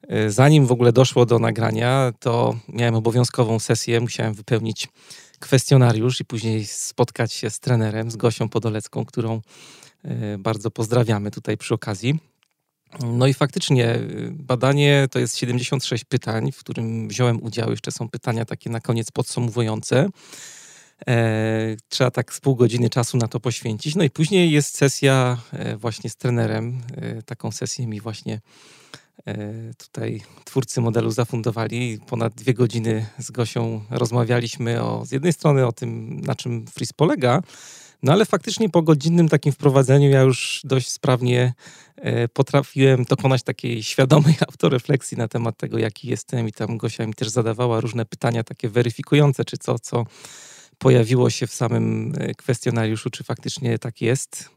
e, zanim w ogóle doszło do nagrania, to miałem obowiązkową sesję, musiałem wypełnić kwestionariusz i później spotkać się z trenerem, z Gosią Podolecką, którą bardzo pozdrawiamy tutaj przy okazji. No i faktycznie y, badanie to jest 76 pytań, w którym wziąłem udział. Jeszcze są pytania takie na koniec podsumowujące. E, trzeba tak z pół godziny czasu na to poświęcić. No i później jest sesja e, właśnie z trenerem. E, taką sesję mi właśnie e, tutaj twórcy modelu zafundowali. Ponad dwie godziny z Gosią rozmawialiśmy o, z jednej strony o tym, na czym Freeze polega, no ale faktycznie po godzinnym takim wprowadzeniu ja już dość sprawnie e, potrafiłem dokonać takiej świadomej autorefleksji na temat tego, jaki jestem. I tam Gosia mi też zadawała różne pytania takie weryfikujące, czy co, co pojawiło się w samym e, kwestionariuszu, czy faktycznie tak jest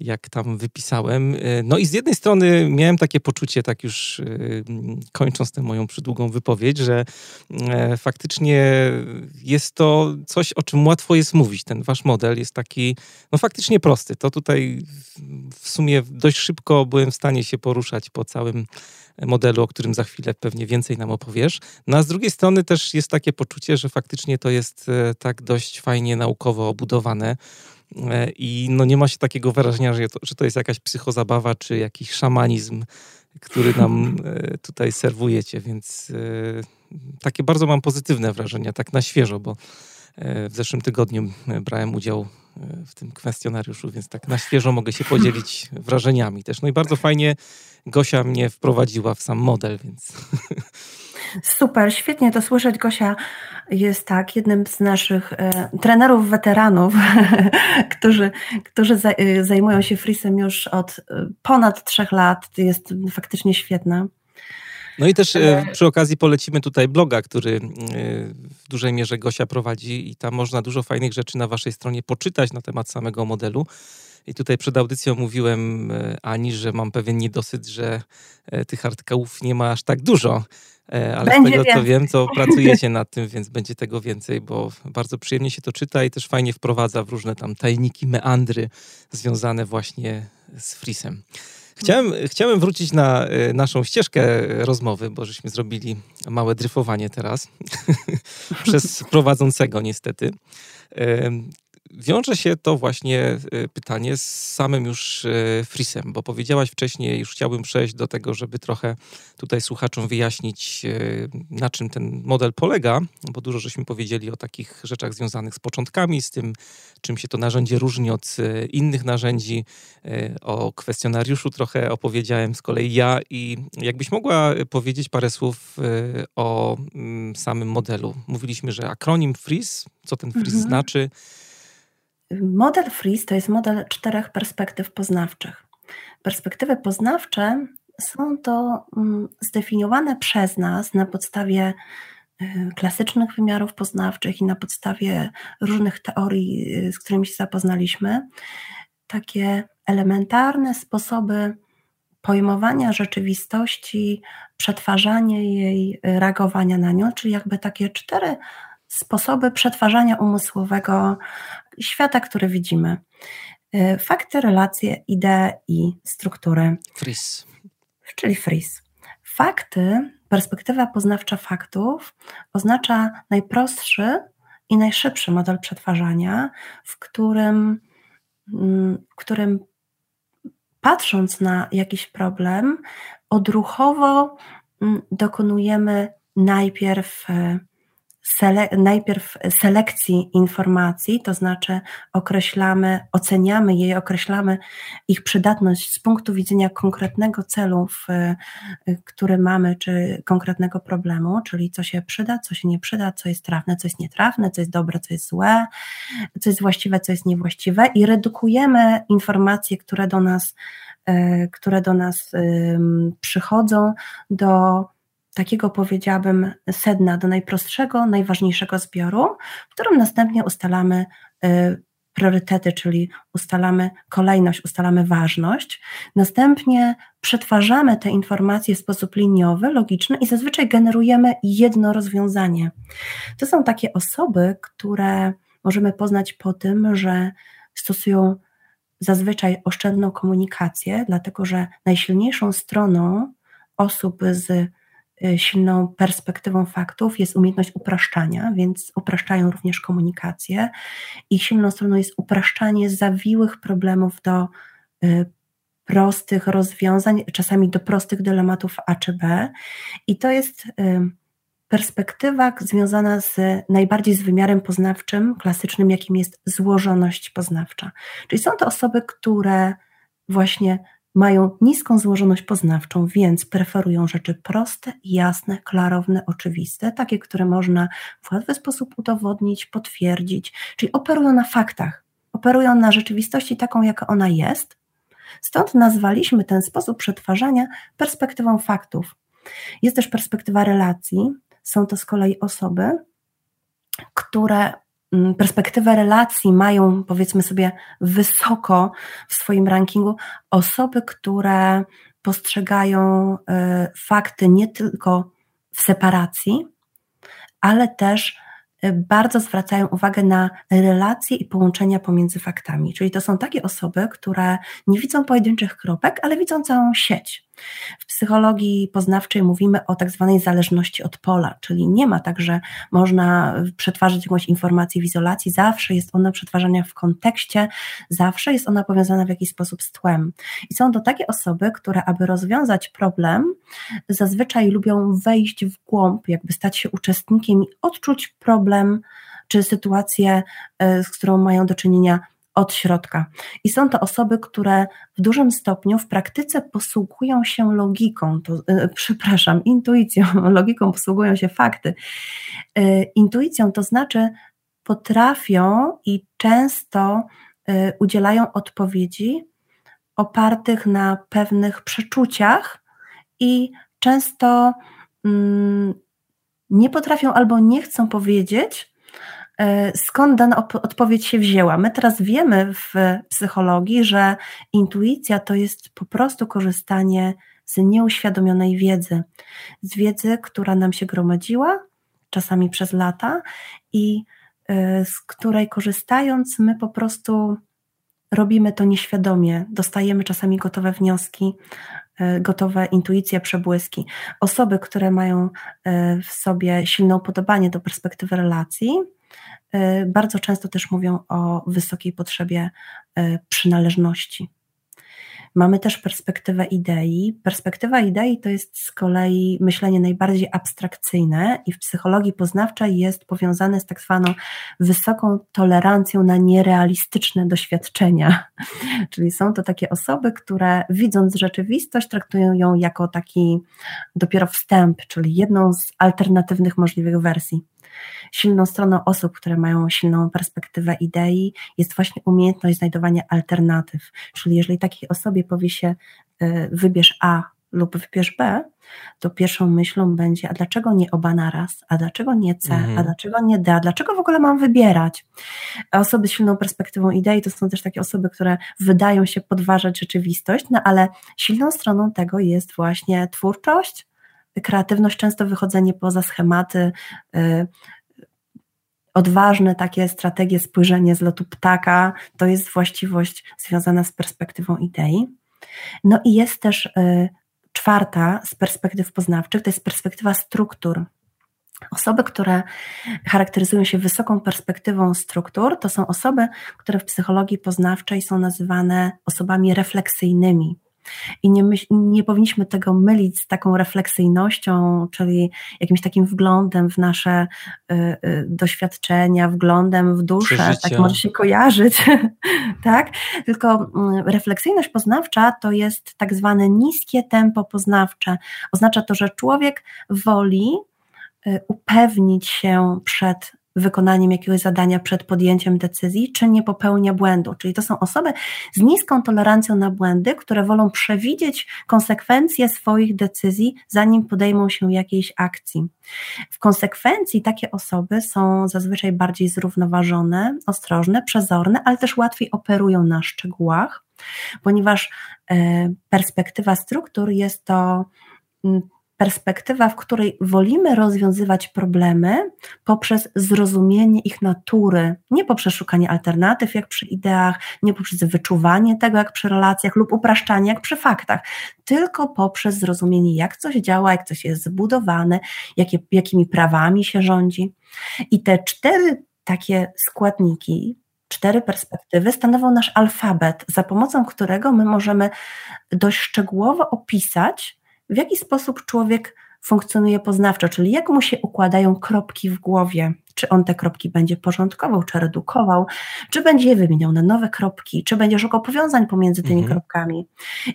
jak tam wypisałem. E, no i z jednej strony miałem takie poczucie, tak już e, kończąc tę moją przydługą wypowiedź, że e, faktycznie jest to coś, o czym łatwo jest mówić. Ten wasz model jest taki, no faktycznie prosty. To tutaj w sumie dość szybko byłem w stanie się poruszać po całym modelu, o którym za chwilę pewnie więcej nam opowiesz. No a z drugiej strony też jest takie poczucie, że faktycznie to jest tak dość fajnie naukowo obudowane. E, I no nie ma się takiego wrażenia, że to, że to jest jakaś psychozabawa czy jakiś szamanizm który nam tutaj serwujecie, więc takie bardzo mam pozytywne wrażenia, tak na świeżo, bo w zeszłym tygodniu brałem udział w tym kwestionariuszu, więc tak na świeżo mogę się podzielić wrażeniami też. No i bardzo fajnie Gosia mnie wprowadziła w sam model, więc. Super, świetnie to słyszeć. Gosia jest tak, jednym z naszych e, trenerów weteranów, którzy, którzy e, zajmują się frisem już od e, ponad trzech lat. Jest faktycznie świetna. No i też e, przy okazji polecimy tutaj bloga, który w dużej mierze Gosia prowadzi i tam można dużo fajnych rzeczy na waszej stronie poczytać na temat samego modelu. I tutaj przed audycją mówiłem Ani, że mam pewien niedosyt, że tych artykułów nie ma aż tak dużo. Ale będzie z tego więcej. co wiem, to pracujecie nad tym, więc będzie tego więcej, bo bardzo przyjemnie się to czyta i też fajnie wprowadza w różne tam tajniki, meandry związane właśnie z frisem. Chciałem, chciałem wrócić na e, naszą ścieżkę rozmowy, bo żeśmy zrobili małe dryfowanie teraz przez prowadzącego niestety wiąże się to właśnie e, pytanie z samym już e, frisem, bo powiedziałaś wcześniej, już chciałbym przejść do tego, żeby trochę tutaj słuchaczom wyjaśnić, e, na czym ten model polega, bo dużo żeśmy powiedzieli o takich rzeczach związanych z początkami, z tym, czym się to narzędzie różni od innych narzędzi. O kwestionariuszu trochę opowiedziałem z kolei ja i jakbyś mogła powiedzieć parę słów o mm, samym modelu. Mówiliśmy, że akronim FRIS, co ten FRIS mhm. znaczy, Model FRIS to jest model czterech perspektyw poznawczych. Perspektywy poznawcze są to mm, zdefiniowane przez nas na podstawie y, klasycznych wymiarów poznawczych i na podstawie różnych teorii, y, z którymi się zapoznaliśmy, takie elementarne sposoby pojmowania rzeczywistości, przetwarzania jej, reagowania na nią, czyli jakby takie cztery sposoby przetwarzania umysłowego świata, który widzimy. Y, fakty, relacje, idee i struktury. Fris. Czyli fris. Fakty, perspektywa poznawcza faktów oznacza najprostszy i najszybszy model przetwarzania, w którym, mm, w którym patrząc na jakiś problem, odruchowo mm, dokonujemy najpierw y, sele najpierw selekcji informacji, to znaczy określamy, oceniamy je, określamy ich przydatność z punktu widzenia konkretnego celu, w, który mamy, czy konkretnego problemu, czyli co się przyda, co się nie przyda, co jest trafne, co jest nietrafne, co jest dobre, co jest złe, co jest właściwe, co jest niewłaściwe i redukujemy informacje, które do nas, e, które do nas przychodzą do takiego powiedziałabym sedna do najprostszego, najważniejszego zbioru, w którym następnie ustalamy y, priorytety, czyli ustalamy kolejność, ustalamy ważność. Następnie przetwarzamy te informacje w sposób liniowy, logiczny i zazwyczaj generujemy jedno rozwiązanie. To są takie osoby, które możemy poznać po tym, że stosują zazwyczaj oszczędną komunikację, dlatego że najsilniejszą stroną osób z silną perspektywą faktów jest umiejętność upraszczania, więc upraszczają również komunikację. Ich silną stroną jest upraszczanie zawiłych problemów do y, prostych rozwiązań, czasami do prostych dylematów A czy B. I to jest y, perspektywa związana z najbardziej z wymiarem poznawczym, klasycznym, jakim jest złożoność poznawcza. Czyli są to osoby, które właśnie mają niską złożoność poznawczą, więc preferują rzeczy proste, jasne, klarowne, oczywiste, takie, które można w łatwy sposób udowodnić, potwierdzić, czyli operują na faktach, operują na rzeczywistości taką, jaka ona jest. Stąd nazwaliśmy ten sposób przetwarzania perspektywą faktów. Jest też perspektywa relacji. Są to z kolei osoby, które perspektywę relacji mają, powiedzmy sobie, wysoko w swoim rankingu osoby, które postrzegają y, fakty nie tylko w separacji, ale też y, bardzo zwracają uwagę na relacje i połączenia pomiędzy faktami. Czyli to są takie osoby, które nie widzą pojedynczych kropek, ale widzą całą sieć. W psychologii poznawczej mówimy o tak zwanej zależności od pola, czyli nie ma tak, że można przetwarzać jakąś informację w izolacji, zawsze jest ona przetwarzana w kontekście, zawsze jest ona powiązana w jakiś sposób z tłem. I są to takie osoby, które aby rozwiązać problem, zazwyczaj lubią wejść w głąb, jakby stać się uczestnikiem i odczuć problem czy sytuację, e, z którą mają do czynienia od środka. I są to osoby, które w dużym stopniu w praktyce posługują się logiką, to, yy, przepraszam, intuicją, logiką posługują się fakty. Yy, intuicją to znaczy potrafią i często udzielają odpowiedzi opartych na pewnych przeczuciach i często mm, nie potrafią albo nie chcą powiedzieć, E, skąd dana odpowiedź się wzięła. My teraz wiemy w psychologii, że intuicja to jest po prostu korzystanie z nieuświadomionej wiedzy, z wiedzy, która nam się gromadziła, czasami przez lata, i e, z której korzystając, my po prostu robimy to nieświadomie, dostajemy czasami gotowe wnioski, e, gotowe intuicje, przebłyski. Osoby, które mają w sobie silne upodobanie do perspektywy relacji, E, bardzo często też mówią o wysokiej potrzebie e, przynależności. Mamy też perspektywę idei. Perspektywa idei to jest z kolei myślenie najbardziej abstrakcyjne i w psychologii poznawczej jest powiązane z tak zwaną wysoką tolerancją na nierealistyczne doświadczenia. Czyli są to takie osoby, które widząc rzeczywistość traktują ją jako taki dopiero wstęp, czyli jedną z alternatywnych możliwych wersji silną stroną osób, które mają silną perspektywę idei, jest właśnie umiejętność znajdowania alternatyw. Czyli jeżeli takiej osobie powie się, y, wybierz A lub wybierz B, to pierwszą myślą będzie, a dlaczego nie oba naraz, a dlaczego nie C, mhm. a dlaczego nie D, a dlaczego w ogóle mam wybierać? A osoby z silną perspektywą idei to są też takie osoby, które wydają się podważać rzeczywistość, no ale silną stroną tego jest właśnie twórczość, kreatywność, często wychodzenie poza schematy, y, odważne takie strategie, spojrzenie z lotu ptaka, to jest właściwość związana z perspektywą idei. No i jest też y, czwarta z perspektyw poznawczych, to jest perspektywa struktur. Osoby, które charakteryzują się wysoką perspektywą struktur, to są osoby, które w psychologii poznawczej są nazywane osobami refleksyjnymi. I nie, myśl, nie powinniśmy tego mylić z taką refleksyjnością, czyli jakimś takim wglądem w nasze y, y, doświadczenia, wglądem w duszę, Przeżycia. tak może się kojarzyć, tak? Tylko y, refleksyjność poznawcza to jest tak zwane niskie tempo poznawcze. Oznacza to, że człowiek woli y, upewnić się przed wykonaniem jakiegoś zadania przed podjęciem decyzji, czy nie popełnia błędu. Czyli to są osoby z niską tolerancją na błędy, które wolą przewidzieć konsekwencje swoich decyzji, zanim podejmą się jakiejś akcji. W konsekwencji takie osoby są zazwyczaj bardziej zrównoważone, ostrożne, przezorne, ale też łatwiej operują na szczegółach, ponieważ e, perspektywa struktur jest to mm, perspektywa, w której wolimy rozwiązywać problemy poprzez zrozumienie ich natury, nie poprzez szukanie alternatyw, jak przy ideach, nie poprzez wyczuwanie tego, jak przy relacjach, lub upraszczanie, jak przy faktach, tylko poprzez zrozumienie, jak coś działa, jak coś jest zbudowane, jakie, jakimi prawami się rządzi. I te cztery takie składniki, cztery perspektywy stanowią nasz alfabet, za pomocą którego my możemy dość szczegółowo opisać, w jaki sposób człowiek funkcjonuje poznawczo, czyli jak mu się układają kropki w głowie, czy on te kropki będzie porządkował, czy redukował, czy będzie je wymieniał na nowe kropki, czy będzie szukał powiązań pomiędzy tymi mhm. kropkami.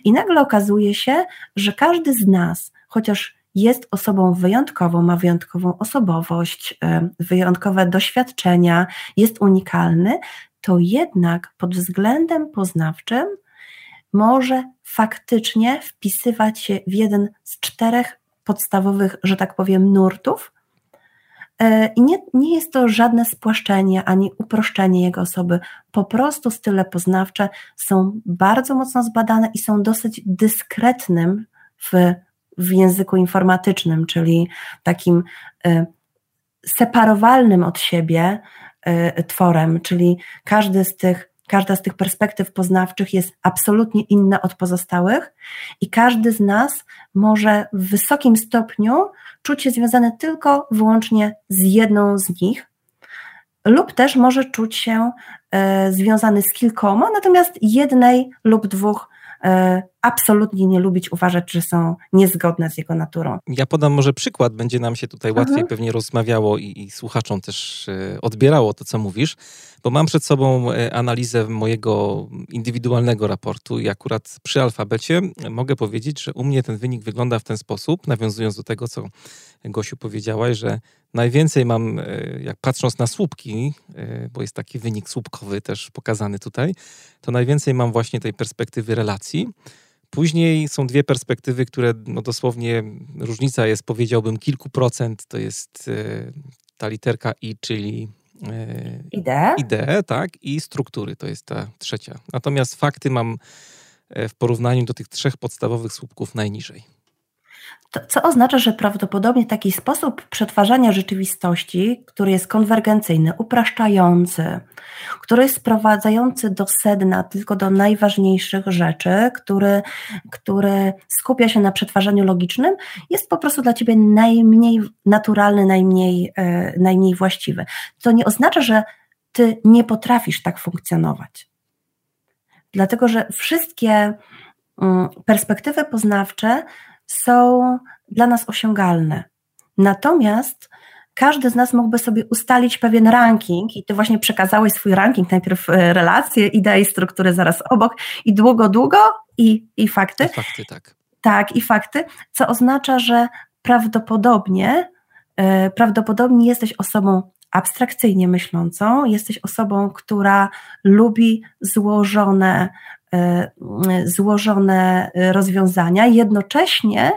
I nagle okazuje się, że każdy z nas, chociaż jest osobą wyjątkową, ma wyjątkową osobowość, wyjątkowe doświadczenia, jest unikalny, to jednak pod względem poznawczym może faktycznie wpisywać się w jeden z czterech podstawowych, że tak powiem, nurtów. E, I nie, nie jest to żadne spłaszczenie ani uproszczenie jego osoby. Po prostu style poznawcze są bardzo mocno zbadane i są dosyć dyskretnym w, w języku informatycznym, czyli takim y, separowalnym od siebie y, tworem, czyli każdy z tych każda z tych perspektyw poznawczych jest absolutnie inna od pozostałych i każdy z nas może w wysokim stopniu czuć się związany tylko wyłącznie z jedną z nich, lub też może czuć się e, związany z kilkoma, natomiast jednej lub dwóch absolutnie nie lubić, uważać, że są niezgodne z jego naturą. Ja podam może przykład, będzie nam się tutaj łatwiej mhm. pewnie rozmawiało i, i, słuchaczom też e, odbierało to, co mówisz, bo mam przed sobą analizę mojego indywidualnego raportu i akurat przy alfabecie mogę powiedzieć, że u mnie ten wynik wygląda w ten sposób, nawiązując do tego, co Gosiu powiedziałaś, że najwięcej mam, e, jak patrząc na słupki, e, bo jest taki wynik słupkowy też pokazany tutaj, to najwięcej mam właśnie tej perspektywy relacji. Później są dwie perspektywy, które no dosłownie różnica jest, powiedziałbym, kilku procent. To jest e, ta literka I, czyli idee. idee, tak, i struktury, to jest ta trzecia. Natomiast fakty mam w porównaniu do tych trzech podstawowych słupków najniżej. Co oznacza, że prawdopodobnie taki sposób przetwarzania rzeczywistości, który jest konwergencyjny, upraszczający, który jest sprowadzający do sedna tylko do najważniejszych rzeczy, który, który skupia się na przetwarzaniu logicznym, jest po prostu dla ciebie najmniej naturalny, najmniej, e, najmniej właściwy. To nie oznacza, że ty nie potrafisz tak funkcjonować. Dlatego, że wszystkie mm, perspektywy poznawcze są dla nas osiągalne. Natomiast każdy z nas mógłby sobie ustalić pewien ranking i ty właśnie przekazałeś swój ranking, najpierw e, relacje, idei, struktury zaraz obok i długo, długo i, i fakty. I fakty, tak. Tak, i fakty, co oznacza, że prawdopodobnie, yy, prawdopodobnie jesteś osobą abstrakcyjnie myślącą, jesteś osobą, która lubi złożone złożone rozwiązania. Jednocześnie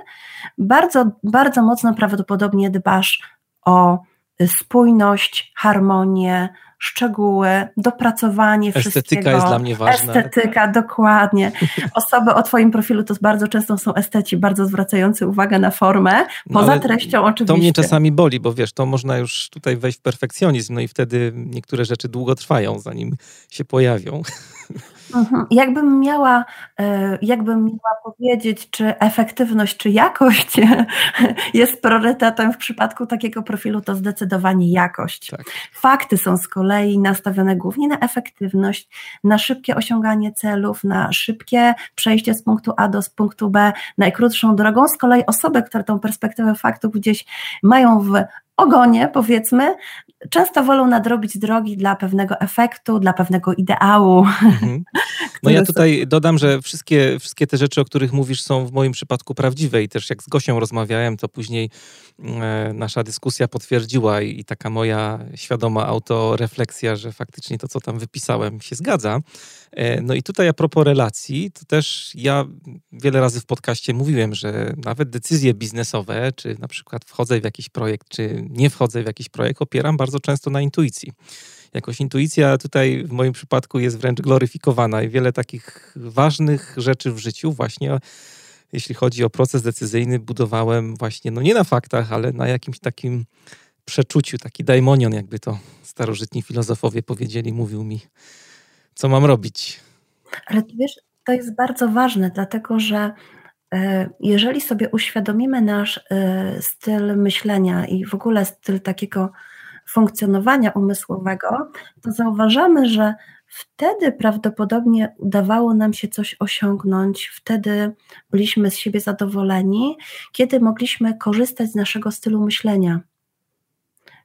bardzo, bardzo mocno prawdopodobnie dbasz o spójność, harmonię, szczegóły, dopracowanie Estetyka wszystkiego. Estetyka jest dla mnie ważna. Estetyka, dokładnie. Osoby o Twoim profilu to bardzo często są esteci, bardzo zwracający uwagę na formę, no poza no, treścią oczywiście. To mnie czasami boli, bo wiesz, to można już tutaj wejść w perfekcjonizm, no i wtedy niektóre rzeczy długo trwają, zanim się pojawią. Mhm. Jakbym miała, e, jakbym miała powiedzieć, czy efektywność, czy jakość jest priorytetem w przypadku takiego profilu, to zdecydowanie jakość. Tak. Fakty są z kolei nastawione głównie na efektywność, na szybkie osiąganie celów, na szybkie przejście z punktu A do punktu B najkrótszą drogą. Z kolei osoby, które tą perspektywę faktów gdzieś mają w ogonie, powiedzmy, często wolą nadrobić drogi dla pewnego efektu, dla pewnego ideału. Mhm. No ja tutaj dodam, że wszystkie, wszystkie te rzeczy, o których mówisz, są w moim przypadku prawdziwe i też jak z Gosią rozmawiałem, to później e, nasza dyskusja potwierdziła i, i taka moja świadoma autorefleksja, że faktycznie to, co tam wypisałem, się zgadza. E, no i tutaj a propos relacji, to też ja wiele razy w podcaście mówiłem, że nawet decyzje biznesowe, czy na przykład wchodzę w jakiś projekt, czy nie wchodzę w jakiś projekt, opieram bardzo często na intuicji. Jakoś intuicja tutaj w moim przypadku jest wręcz gloryfikowana i wiele takich ważnych rzeczy w życiu właśnie jeśli chodzi o proces decyzyjny, budowałem właśnie, no nie na faktach, ale na jakimś takim przeczuciu, taki daimonion, jakby to starożytni filozofowie powiedzieli, mówił mi co mam robić. Ale wiesz, to jest bardzo ważne, dlatego że jeżeli sobie uświadomimy nasz e, styl myślenia i w ogóle styl takiego funkcjonowania umysłowego, to zauważamy, że wtedy prawdopodobnie udawało nam się coś osiągnąć, wtedy byliśmy z siebie zadowoleni, kiedy mogliśmy korzystać z naszego stylu myślenia.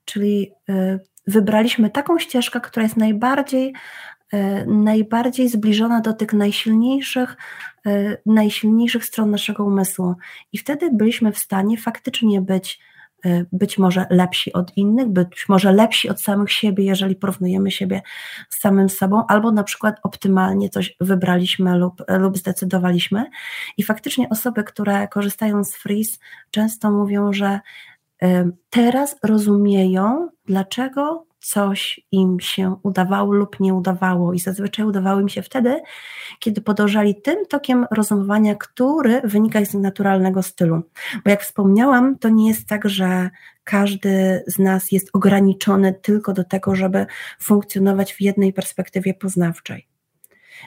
Czyli e, wybraliśmy taką ścieżkę, która jest najbardziej E, najbardziej zbliżona do tych najsilniejszych, e, najsilniejszych stron naszego umysłu. I wtedy byliśmy w stanie faktycznie być e, być może lepsi od innych, być może lepsi od samych siebie, jeżeli porównujemy siebie z samym sobą, albo na przykład optymalnie coś wybraliśmy lub, lub zdecydowaliśmy. I faktycznie osoby, które korzystają z Freeze, często mówią, że teraz rozumieją, dlaczego coś im się udawało lub nie udawało i zazwyczaj udawało im się wtedy, kiedy podążali tym tokiem rozumowania, który wynika z naturalnego stylu. Bo jak wspomniałam, to nie jest tak, że każdy z nas jest ograniczony tylko do tego, żeby funkcjonować w jednej perspektywie poznawczej.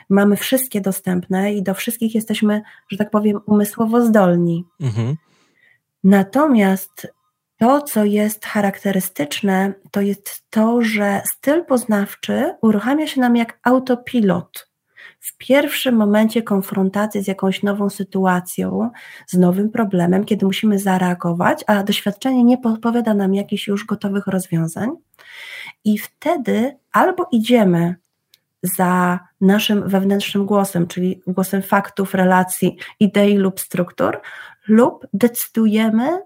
mamy wszystkie dostępne i do wszystkich jesteśmy, że tak powiem, umysłowo zdolni. Mhm. Natomiast to, co jest charakterystyczne, to jest to, że styl poznawczy uruchamia się nam jak autopilot. W pierwszym momencie konfrontacji z jakąś nową sytuacją, z nowym problemem, kiedy musimy zareagować, a doświadczenie nie podpowiada nam jakichś już gotowych rozwiązań, i wtedy albo idziemy za naszym wewnętrznym głosem, czyli głosem faktów, relacji, idei lub struktur, lub decydujemy,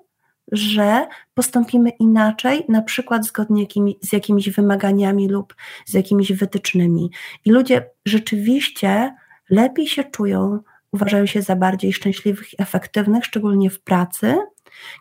że postąpimy inaczej, na przykład zgodnie z jakimiś wymaganiami lub z jakimiś wytycznymi. I ludzie rzeczywiście lepiej się czują, uważają się za bardziej szczęśliwych i efektywnych, szczególnie w pracy,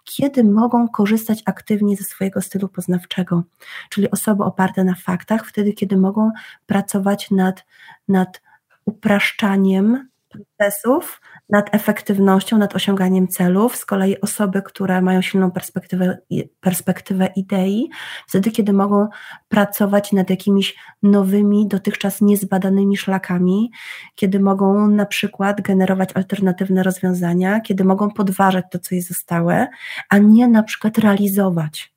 kiedy mogą korzystać aktywnie ze swojego stylu poznawczego, czyli osoby oparte na faktach, wtedy, kiedy mogą pracować nad, nad upraszczaniem procesów, nad efektywnością, nad osiąganiem celów. Z kolei osoby, które mają silną perspektywę, perspektywę idei, wtedy, kiedy mogą pracować nad jakimiś nowymi, dotychczas niezbadanymi szlakami, kiedy mogą na przykład generować alternatywne rozwiązania, kiedy mogą podważać to, co jest zostałe, a nie na przykład realizować.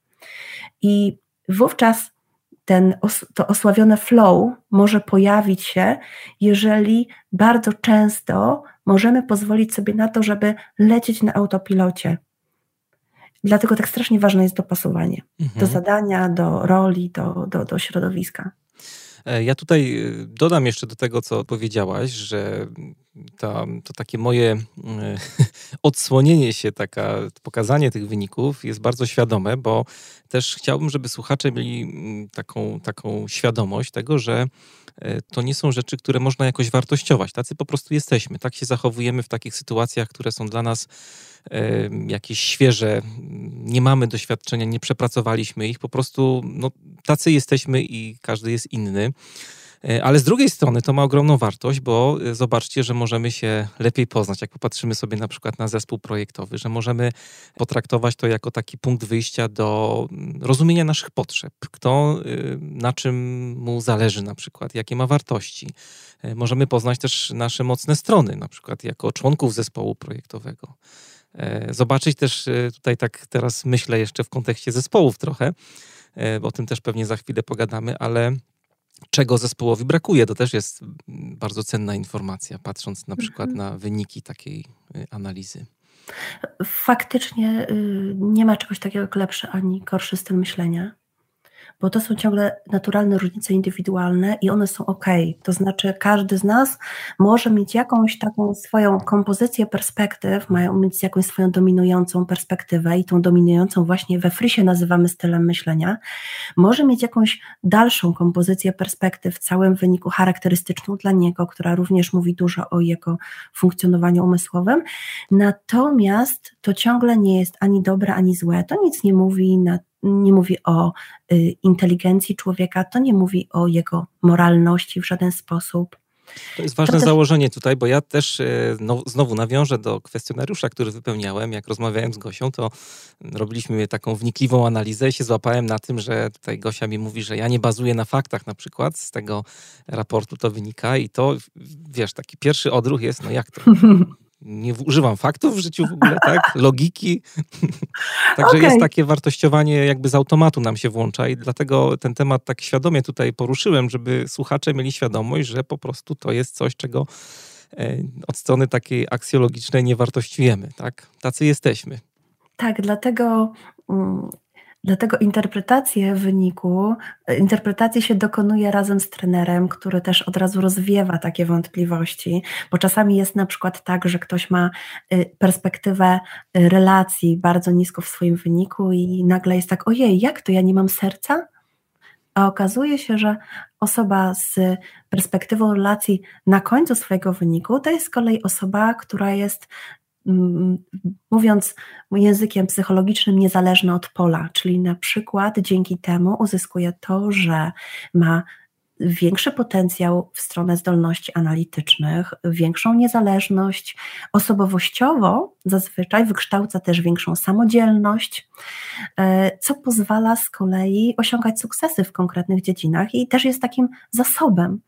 I wówczas ten, to osławione flow może pojawić się, jeżeli bardzo często możemy pozwolić sobie na to, żeby lecieć na autopilocie. Dlatego tak strasznie ważne jest dopasowanie mhm. do zadania, do roli, do, do, do środowiska. E, ja tutaj e, dodam jeszcze do tego, co powiedziałaś, że to, to takie moje e, odsłonienie się, taka, pokazanie tych wyników jest bardzo świadome, bo też chciałbym, żeby słuchacze mieli taką, taką świadomość tego, że to nie są rzeczy, które można jakoś wartościować. Tacy po prostu jesteśmy. Tak się zachowujemy w takich sytuacjach, które są dla nas jakieś świeże, nie mamy doświadczenia, nie przepracowaliśmy ich, po prostu no, tacy jesteśmy i każdy jest inny. E, ale z drugiej strony to ma ogromną wartość, bo e, zobaczcie, że możemy się lepiej poznać, jak popatrzymy sobie na przykład na zespół projektowy, że możemy potraktować to jako taki punkt wyjścia do mm, rozumienia naszych potrzeb, kto e, na czym mu zależy na przykład, jakie ma wartości. Możemy poznać też nasze mocne strony, na przykład jako członków zespołu projektowego. Zobaczyć też tutaj tak teraz myślę jeszcze w kontekście zespołów trochę, bo o tym też pewnie za chwilę pogadamy, ale czego zespołowi brakuje. To też jest bardzo cenna informacja, patrząc na przykład mhm. na wyniki takiej y, analizy. Faktycznie y, nie ma czegoś takiego jak lepszy ani gorszy styl myślenia bo to są ciągle naturalne różnice indywidualne i one są ok. To znaczy, każdy z nas może mieć jakąś taką swoją kompozycję perspektyw, mają mieć jakąś swoją dominującą perspektywę i tą dominującą właśnie we frysie nazywamy stylem myślenia. Może mieć jakąś dalszą kompozycję perspektyw w całym wyniku charakterystyczną dla niego, która również mówi dużo o jego funkcjonowaniu umysłowym. Natomiast to ciągle nie jest ani dobre, ani złe. To nic nie mówi na nie mówi o y, inteligencji człowieka, to nie mówi o jego moralności w żaden sposób. To jest ważne to też... założenie tutaj, bo ja też y, no, znowu nawiążę do kwestionariusza, który wypełniałem. Jak rozmawiałem z Gosią, to robiliśmy taką wnikliwą analizę i się złapałem na tym, że tutaj Gosia mi mówi, że ja nie bazuję na faktach na przykład. Z tego raportu to wynika i to, wiesz, taki pierwszy odruch jest, no jak to? nie używam faktów w życiu w ogóle, tak? Logiki. Także okay. jest takie wartościowanie jakby z automatu nam się włącza i dlatego ten temat tak świadomie tutaj poruszyłem, żeby słuchacze mieli świadomość, że po prostu to jest coś, czego e, od strony takiej aksjologicznej nie wartościujemy, tak? Tacy jesteśmy. Tak, dlatego mm, Dlatego interpretację wyniku, interpretacji się dokonuje razem z trenerem, który też od razu rozwiewa takie wątpliwości, bo czasami jest na przykład tak, że ktoś ma y, perspektywę y, relacji bardzo nisko w swoim wyniku i nagle jest tak, ojej, jak to ja nie mam serca? A okazuje się, że osoba z perspektywą relacji na końcu swojego wyniku to jest z kolei osoba, która jest mówiąc językiem psychologicznym, niezależne od pola, czyli na przykład dzięki temu uzyskuje to, że ma większy potencjał w stronę zdolności analitycznych, większą niezależność. Osobowościowo zazwyczaj wykształca też większą samodzielność, e, co pozwala z kolei osiągać sukcesy w konkretnych dziedzinach i też jest takim zasobem.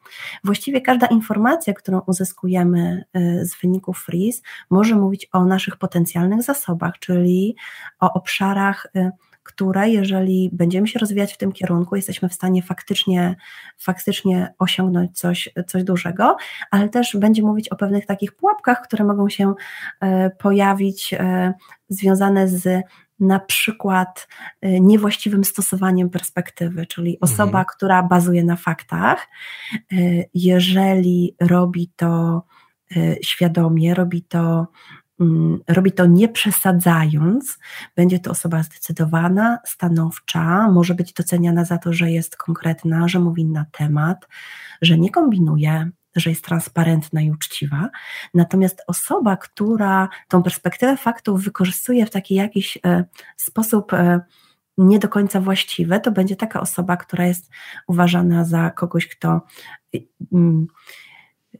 Właściwie każda informacja, którą uzyskujemy e, z wyników FREEZE, może mówić o naszych potencjalnych zasobach, czyli o obszarach e, które jeżeli będziemy się rozwijać w tym kierunku, jesteśmy w stanie faktycznie, faktycznie osiągnąć coś, coś dużego, ale też będzie mówić o pewnych takich pułapkach, które mogą się e, pojawić e, związane z na przykład e, niewłaściwym stosowaniem perspektywy, czyli osoba, mhm. która bazuje na faktach, jeżeli robi to świadomie, robi to robi to nie przesadzając, będzie to osoba zdecydowana, stanowcza, może być doceniana za to, że jest konkretna, że mówi na temat, że nie kombinuje, że jest transparentna i uczciwa. Natomiast osoba, która tą perspektywę faktów wykorzystuje w taki jakiś e, sposób e, nie do końca właściwy, to będzie taka osoba, która jest uważana za kogoś, kto mm,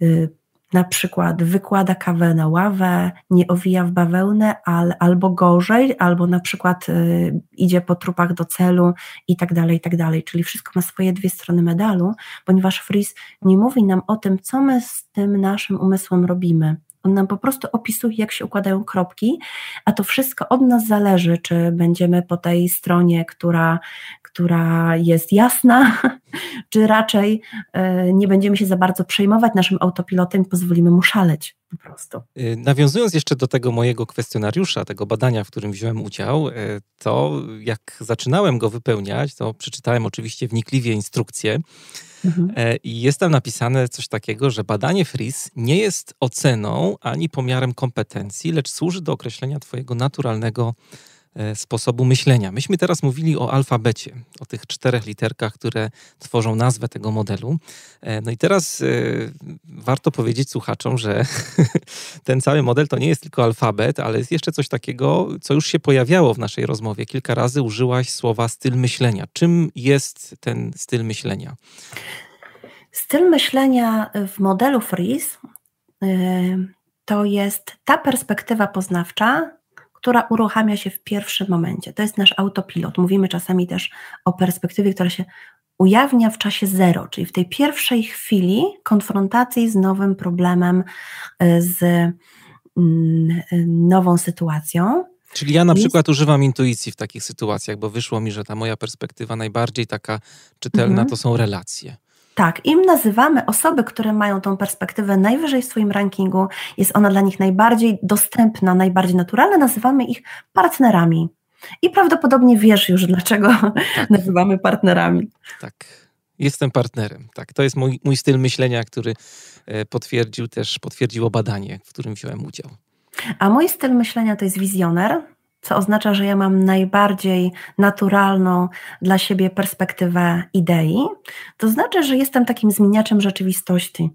y, na przykład wykłada kawę na ławę, nie owija w bawełnę, al, albo gorzej, albo na przykład y, idzie po trupach do celu i tak dalej, i tak dalej. Czyli wszystko ma swoje dwie strony medalu, ponieważ Fries nie mówi nam o tym, co my z tym naszym umysłem robimy. On nam po prostu opisuje, jak się układają kropki, a to wszystko od nas zależy, czy będziemy po tej stronie, która, która jest jasna, czy raczej e, nie będziemy się za bardzo przejmować naszym autopilotem pozwolimy mu szaleć po prostu. Y, nawiązując jeszcze do tego mojego kwestionariusza, tego badania, w którym wziąłem udział, e, to jak zaczynałem go wypełniać, to przeczytałem oczywiście wnikliwie instrukcję. Mhm. E, I jest tam napisane coś takiego, że badanie FRIS nie jest oceną ani pomiarem kompetencji, lecz służy do określenia Twojego naturalnego sposobu myślenia. Myśmy teraz mówili o alfabecie, o tych czterech literkach, które tworzą nazwę tego modelu. E, no i teraz e, warto powiedzieć słuchaczom, że ten cały model to nie jest tylko alfabet, ale jest jeszcze coś takiego, co już się pojawiało w naszej rozmowie. Kilka razy użyłaś słowa styl myślenia. Czym jest ten styl myślenia? Styl myślenia w modelu FREEZE to jest ta perspektywa poznawcza, która uruchamia się w pierwszym momencie. To jest nasz autopilot. Mówimy czasami też o perspektywie, która się ujawnia w czasie zero, czyli w tej pierwszej chwili konfrontacji z nowym problemem, y, z mm, nową sytuacją. Czyli ja na jest... przykład używam intuicji w takich sytuacjach, bo wyszło mi, że ta moja perspektywa najbardziej taka czytelna mhm. to są relacje. Tak, im nazywamy osoby, które mają tą perspektywę najwyżej w swoim rankingu, jest ona dla nich najbardziej dostępna, najbardziej naturalna, nazywamy ich partnerami. I prawdopodobnie wiesz już, dlaczego tak. nazywamy partnerami. Tak, jestem partnerem. Tak, to jest mój, mój styl myślenia, który e, potwierdził też, potwierdziło badanie, w którym wziąłem udział. A mój styl myślenia to jest wizjoner, co oznacza, że ja mam najbardziej naturalną dla siebie perspektywę idei, to znaczy, że jestem takim zmieniaczem rzeczywistości.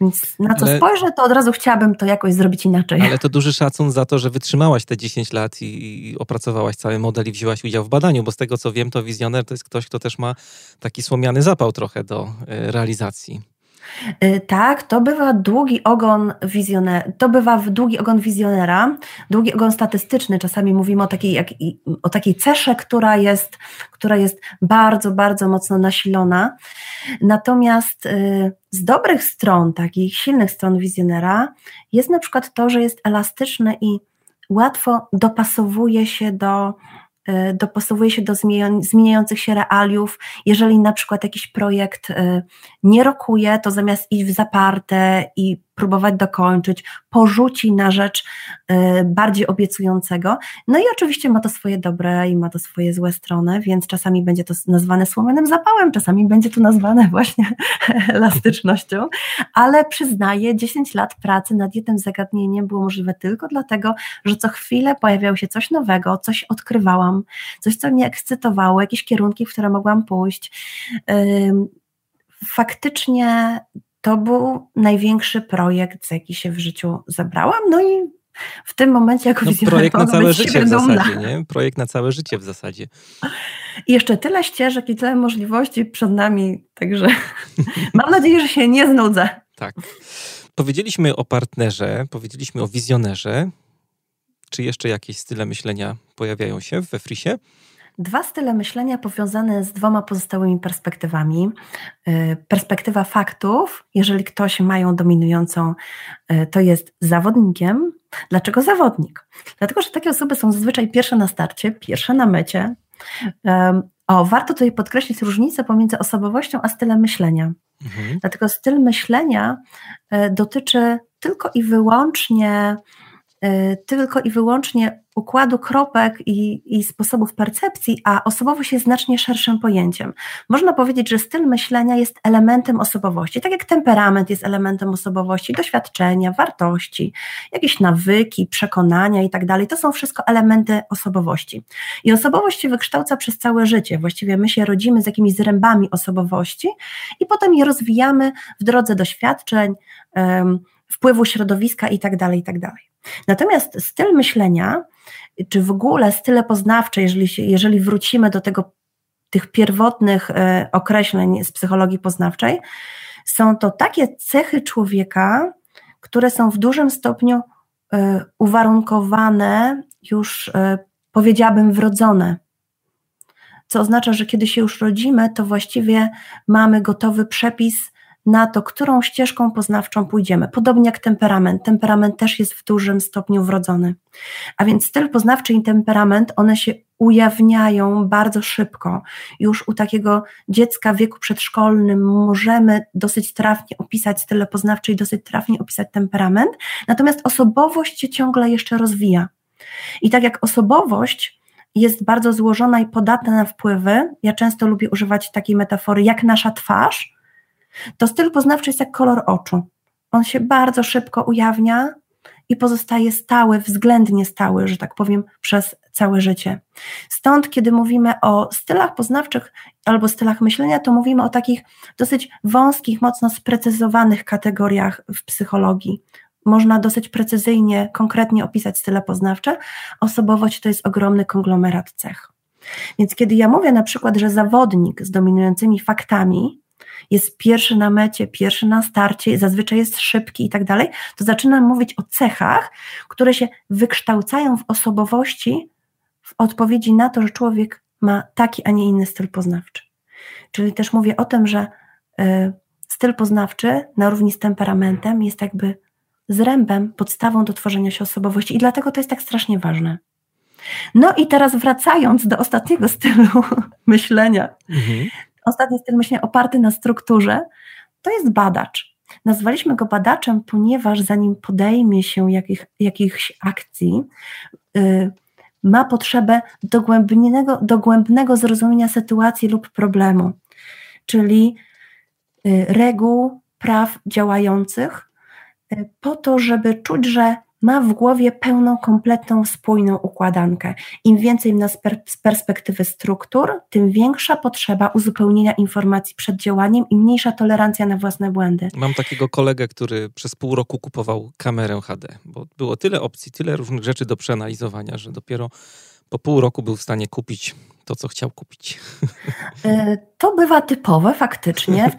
Więc na co ale, spojrzę, to od razu chciałabym to jakoś zrobić inaczej. Ale to duży szacun za to, że wytrzymałaś te 10 lat i, i opracowałaś cały model i wzięłaś udział w badaniu, bo z tego co wiem, to wizjoner to jest ktoś, kto też ma taki słomiany zapał trochę do e, realizacji. Y, tak, to bywa długi ogon wizjonera, to bywa długi ogon wizjonera, długi ogon statystyczny. Czasami mówimy o takiej, jak, o takiej cesze, która jest, która jest bardzo, bardzo mocno nasilona. Natomiast y, z dobrych stron, takich silnych stron wizjonera jest na przykład to, że jest elastyczny i łatwo dopasowuje się do dopasowuje się do zmieniających się realiów. Jeżeli na przykład jakiś projekt y, nie rokuje, to zamiast iść w zaparte i próbować dokończyć, porzuci na rzecz y, bardziej obiecującego. No i oczywiście ma to swoje dobre i ma to swoje złe strony, więc czasami będzie to nazwane słomianym zapałem, czasami będzie to nazwane właśnie elastycznością, ale przyznaję, 10 lat pracy nad jednym zagadnieniem było możliwe tylko dlatego, że co chwilę pojawiało się coś nowego, coś odkrywałam, coś, co mnie ekscytowało, jakieś kierunki, w które mogłam pójść. Faktycznie to był największy projekt, za jaki się w życiu zabrałam. No i w tym momencie jako no, Projekt na całe życie w zasadzie, nie? Projekt na całe życie w zasadzie. I jeszcze tyle ścieżek i tyle możliwości przed nami, także mam nadzieję, że się nie znudzę. Tak. Powiedzieliśmy o partnerze, powiedzieliśmy o wizjonerze. Czy jeszcze jakieś style myślenia pojawiają się we Frisie? Dwa style myślenia powiązane z dwoma pozostałymi perspektywami. Y, perspektywa faktów, jeżeli ktoś ma ją dominującą, y, to jest zawodnikiem. Dlaczego zawodnik? Dlatego, że takie osoby są zazwyczaj pierwsze na starcie, pierwsze na mecie. O, warto tutaj podkreślić różnicę pomiędzy osobowością a stylem myślenia. Mhm. Dlatego styl myślenia y, dotyczy tylko i wyłącznie tylko i wyłącznie układu kropek i, i, sposobów percepcji, a osobowość jest znacznie szerszym pojęciem. Można powiedzieć, że styl myślenia jest elementem osobowości, tak jak temperament jest elementem osobowości, doświadczenia, wartości, jakieś nawyki, przekonania i tak dalej. To są wszystko elementy osobowości. I osobowość się wykształca przez całe życie. Właściwie my się rodzimy z jakimiś zrębami osobowości i potem je rozwijamy w drodze doświadczeń, um, wpływu środowiska i tak dalej, i tak dalej. Natomiast styl myślenia, czy w ogóle style poznawcze, jeżeli, jeżeli wrócimy do tego, tych pierwotnych e, określeń z psychologii poznawczej, są to takie cechy człowieka, które są w dużym stopniu e, uwarunkowane, już e, powiedziałabym wrodzone. Co oznacza, że kiedy się już rodzimy, to właściwie mamy gotowy przepis na to, którą ścieżką poznawczą pójdziemy. Podobnie jak temperament. Temperament też jest w dużym stopniu wrodzony. A więc styl poznawczy i temperament, one się ujawniają bardzo szybko. Już u takiego dziecka w wieku przedszkolnym możemy dosyć trafnie opisać style poznawcze i dosyć trafnie opisać temperament, natomiast osobowość się ciągle jeszcze rozwija. I tak jak osobowość jest bardzo złożona i podatna na wpływy, ja często lubię używać takiej metafory jak nasza twarz, to styl poznawczy jest jak kolor oczu. On się bardzo szybko ujawnia i pozostaje stały, względnie stały, że tak powiem, przez całe życie. Stąd, kiedy mówimy o stylach poznawczych albo stylach myślenia, to mówimy o takich dosyć wąskich, mocno sprecyzowanych kategoriach w psychologii. Można dosyć precyzyjnie, konkretnie opisać style poznawcze. Osobowość to jest ogromny konglomerat cech. Więc kiedy ja mówię na przykład, że zawodnik z dominującymi faktami, jest pierwszy na mecie, pierwszy na starcie, zazwyczaj jest szybki i tak dalej, to zaczynam mówić o cechach, które się wykształcają w osobowości w odpowiedzi na to, że człowiek ma taki, a nie inny styl poznawczy. Czyli też mówię o tym, że y, styl poznawczy na równi z temperamentem jest jakby zrębem, podstawą do tworzenia się osobowości i dlatego to jest tak strasznie ważne. No i teraz wracając do ostatniego stylu myślenia, mhm ostatni styl myślenia oparty na strukturze, to jest badacz. Nazwaliśmy go badaczem, ponieważ zanim podejmie się jakich, jakichś akcji, yy, ma potrzebę dogłębnego, dogłębnego zrozumienia sytuacji lub problemu, czyli yy, reguł, praw działających, yy, po to, żeby czuć, że ma w głowie pełną, kompletną, spójną układankę. Im więcej nas z perspektywy struktur, tym większa potrzeba uzupełnienia informacji przed działaniem i mniejsza tolerancja na własne błędy. Mam takiego kolegę, który przez pół roku kupował kamerę HD, bo było tyle opcji, tyle różnych rzeczy do przeanalizowania, że dopiero po pół roku był w stanie kupić to, co chciał kupić. E, to bywa typowe faktycznie.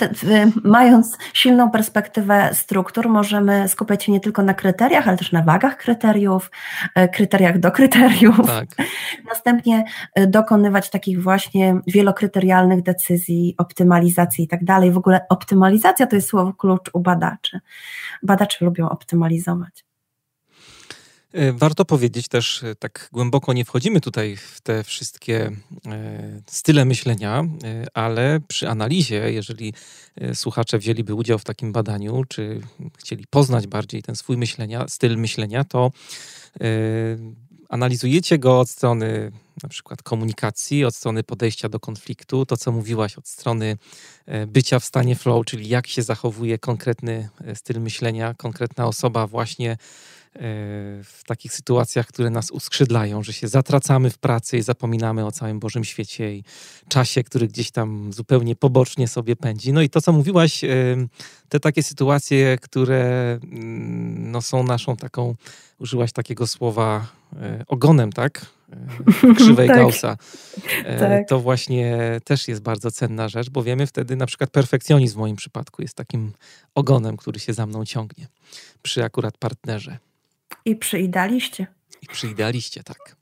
mając silną perspektywę struktur, możemy skupiać się nie tylko na kryteriach, ale też na wagach kryteriów, e, kryteriach do kryteriów. Tak. Następnie e, dokonywać takich właśnie wielokryterialnych decyzji, optymalizacji i tak dalej. W ogóle optymalizacja to jest słowo klucz u badaczy. Badacze lubią optymalizować. E, warto powiedzieć też, e, tak głęboko nie wchodzimy tutaj w te wszystkie e, style myślenia, ale przy analizie, jeżeli słuchacze wzięliby udział w takim badaniu, czy chcieli poznać bardziej ten swój myślenia, styl myślenia, to analizujecie go od strony na przykład komunikacji, od strony podejścia do konfliktu, to co mówiłaś, od strony bycia w stanie flow, czyli jak się zachowuje konkretny styl myślenia, konkretna osoba właśnie w takich sytuacjach, które nas uskrzydlają, że się zatracamy w pracy i zapominamy o całym Bożym świecie i czasie, który gdzieś tam zupełnie pobocznie sobie pędzi. No i to, co mówiłaś, te takie sytuacje, które mm, no, są naszą taką, użyłaś takiego słowa ogonem, tak? krzywej tak. Gaussa. tak. To właśnie też jest bardzo cenna rzecz, bo wiemy wtedy na przykład perfekcjonizm w moim przypadku jest takim ogonem, który się za mną ciągnie przy akurat partnerze. I przy idealiście. I przy idealiście, tak.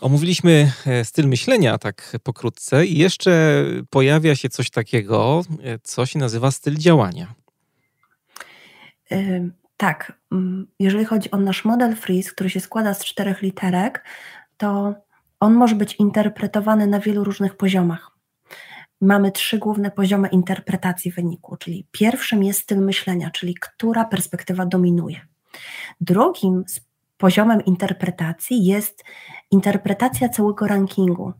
Omówiliśmy e, styl myślenia tak pokrótce i jeszcze pojawia się coś takiego, e, co się nazywa styl działania. Yy, tak. Mm, jeżeli chodzi o nasz model freeze, który się składa z czterech literek, to on może być interpretowany na wielu różnych poziomach. Mamy trzy główne poziomy interpretacji wyniku, czyli pierwszym jest styl myślenia, czyli która perspektywa dominuje. Drugim poziomem interpretacji jest interpretacja całego rankingu,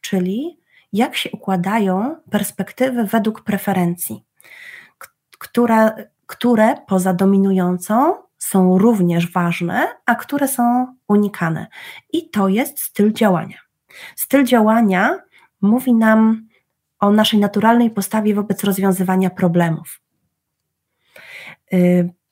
czyli jak się układają perspektywy według preferencji, które, poza dominującą są również ważne, a które są unikane. I to jest styl działania. Styl działania mówi nam o naszej naturalnej postawie wobec rozwiązywania problemów.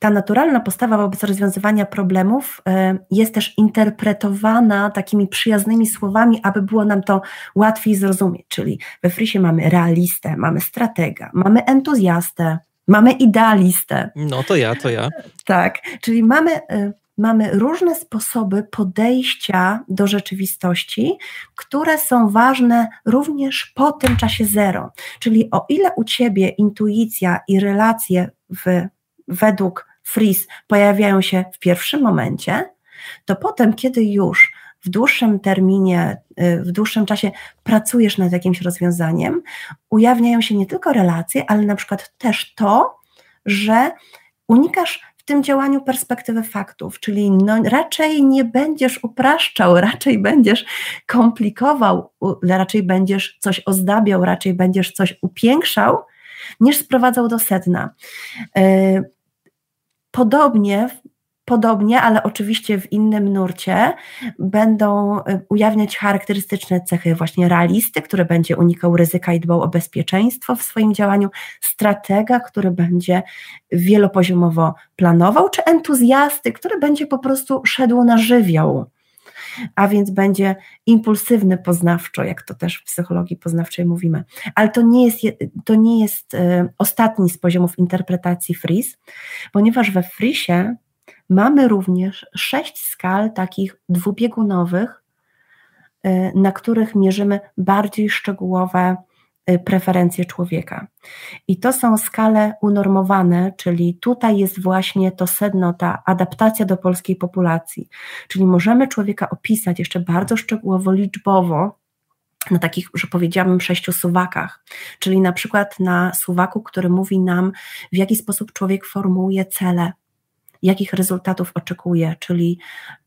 Ta naturalna postawa wobec rozwiązywania problemów y, jest też interpretowana takimi przyjaznymi słowami, aby było nam to łatwiej zrozumieć. Czyli we Frisie mamy realistę, mamy stratega, mamy entuzjastę, mamy idealistę. No to ja, to ja. Tak, czyli mamy, y, mamy różne sposoby podejścia do rzeczywistości, które są ważne również po tym czasie zero. Czyli o ile u ciebie intuicja i relacje w, według Fris pojawiają się w pierwszym momencie, to potem, kiedy już w dłuższym terminie, y, w dłuższym czasie pracujesz nad jakimś rozwiązaniem, ujawniają się nie tylko relacje, ale na przykład też to, że unikasz w tym działaniu perspektywy faktów, czyli no, raczej nie będziesz upraszczał, raczej będziesz komplikował, raczej będziesz coś ozdabiał, raczej będziesz coś upiększał, niż sprowadzał do sedna. Podobnie podobnie, ale oczywiście w innym nurcie, będą y, ujawniać charakterystyczne cechy właśnie realisty, który będzie unikał ryzyka i dbał o bezpieczeństwo w swoim działaniu, stratega, który będzie wielopoziomowo planował, czy entuzjasty, który będzie po prostu szedł na żywioł a więc będzie impulsywny poznawczo, jak to też w psychologii poznawczej mówimy. Ale to nie jest, to nie jest y, ostatni z poziomów interpretacji Fris, ponieważ we Frisie Mamy również sześć skal takich dwubiegunowych, y, na których mierzymy bardziej szczegółowe preferencje człowieka. I to są skale unormowane, czyli tutaj jest właśnie to sedno, ta adaptacja do polskiej populacji. Czyli możemy człowieka opisać jeszcze bardzo szczegółowo, liczbowo, na takich, że powiedziałabym, sześciu suwakach, czyli na przykład na suwaku, który mówi nam, w jaki sposób człowiek formułuje cele, jakich rezultatów oczekuje, czyli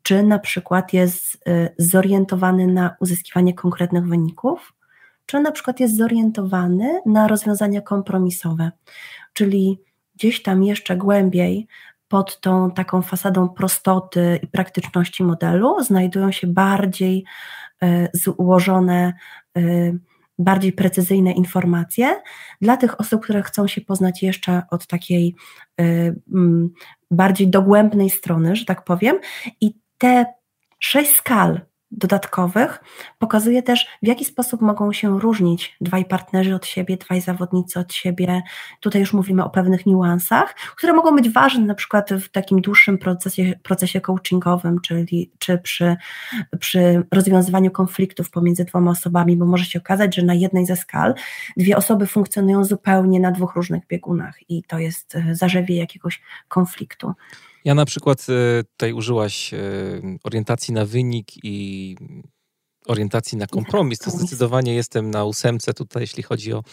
czy na przykład jest y, zorientowany na uzyskiwanie konkretnych wyników, czy na przykład jest zorientowany na rozwiązania kompromisowe, czyli gdzieś tam jeszcze głębiej pod tą taką fasadą prostoty i praktyczności modelu znajdują się bardziej y, złożone y, bardziej precyzyjne informacje dla tych osób, które chcą się poznać jeszcze od takiej mm, bardziej dogłębnej strony, że tak powiem. I te sześć skal dodatkowych pokazuje też, w jaki sposób mogą się różnić dwaj partnerzy od siebie, dwaj zawodnicy od siebie. Tutaj już mówimy o pewnych niuansach, które mogą być ważne na przykład w takim dłuższym procesie, procesie coachingowym, czyli czy przy, przy rozwiązywaniu konfliktów pomiędzy dwoma osobami, bo może się okazać, że na jednej ze skal dwie osoby funkcjonują zupełnie na dwóch różnych biegunach i to jest e, zarzewie jakiegoś konfliktu. Ja na przykład e, tutaj użyłaś e, orientacji na wynik i orientacji na kompromis. To zdecydowanie jestem na ósemce tutaj, jeśli chodzi o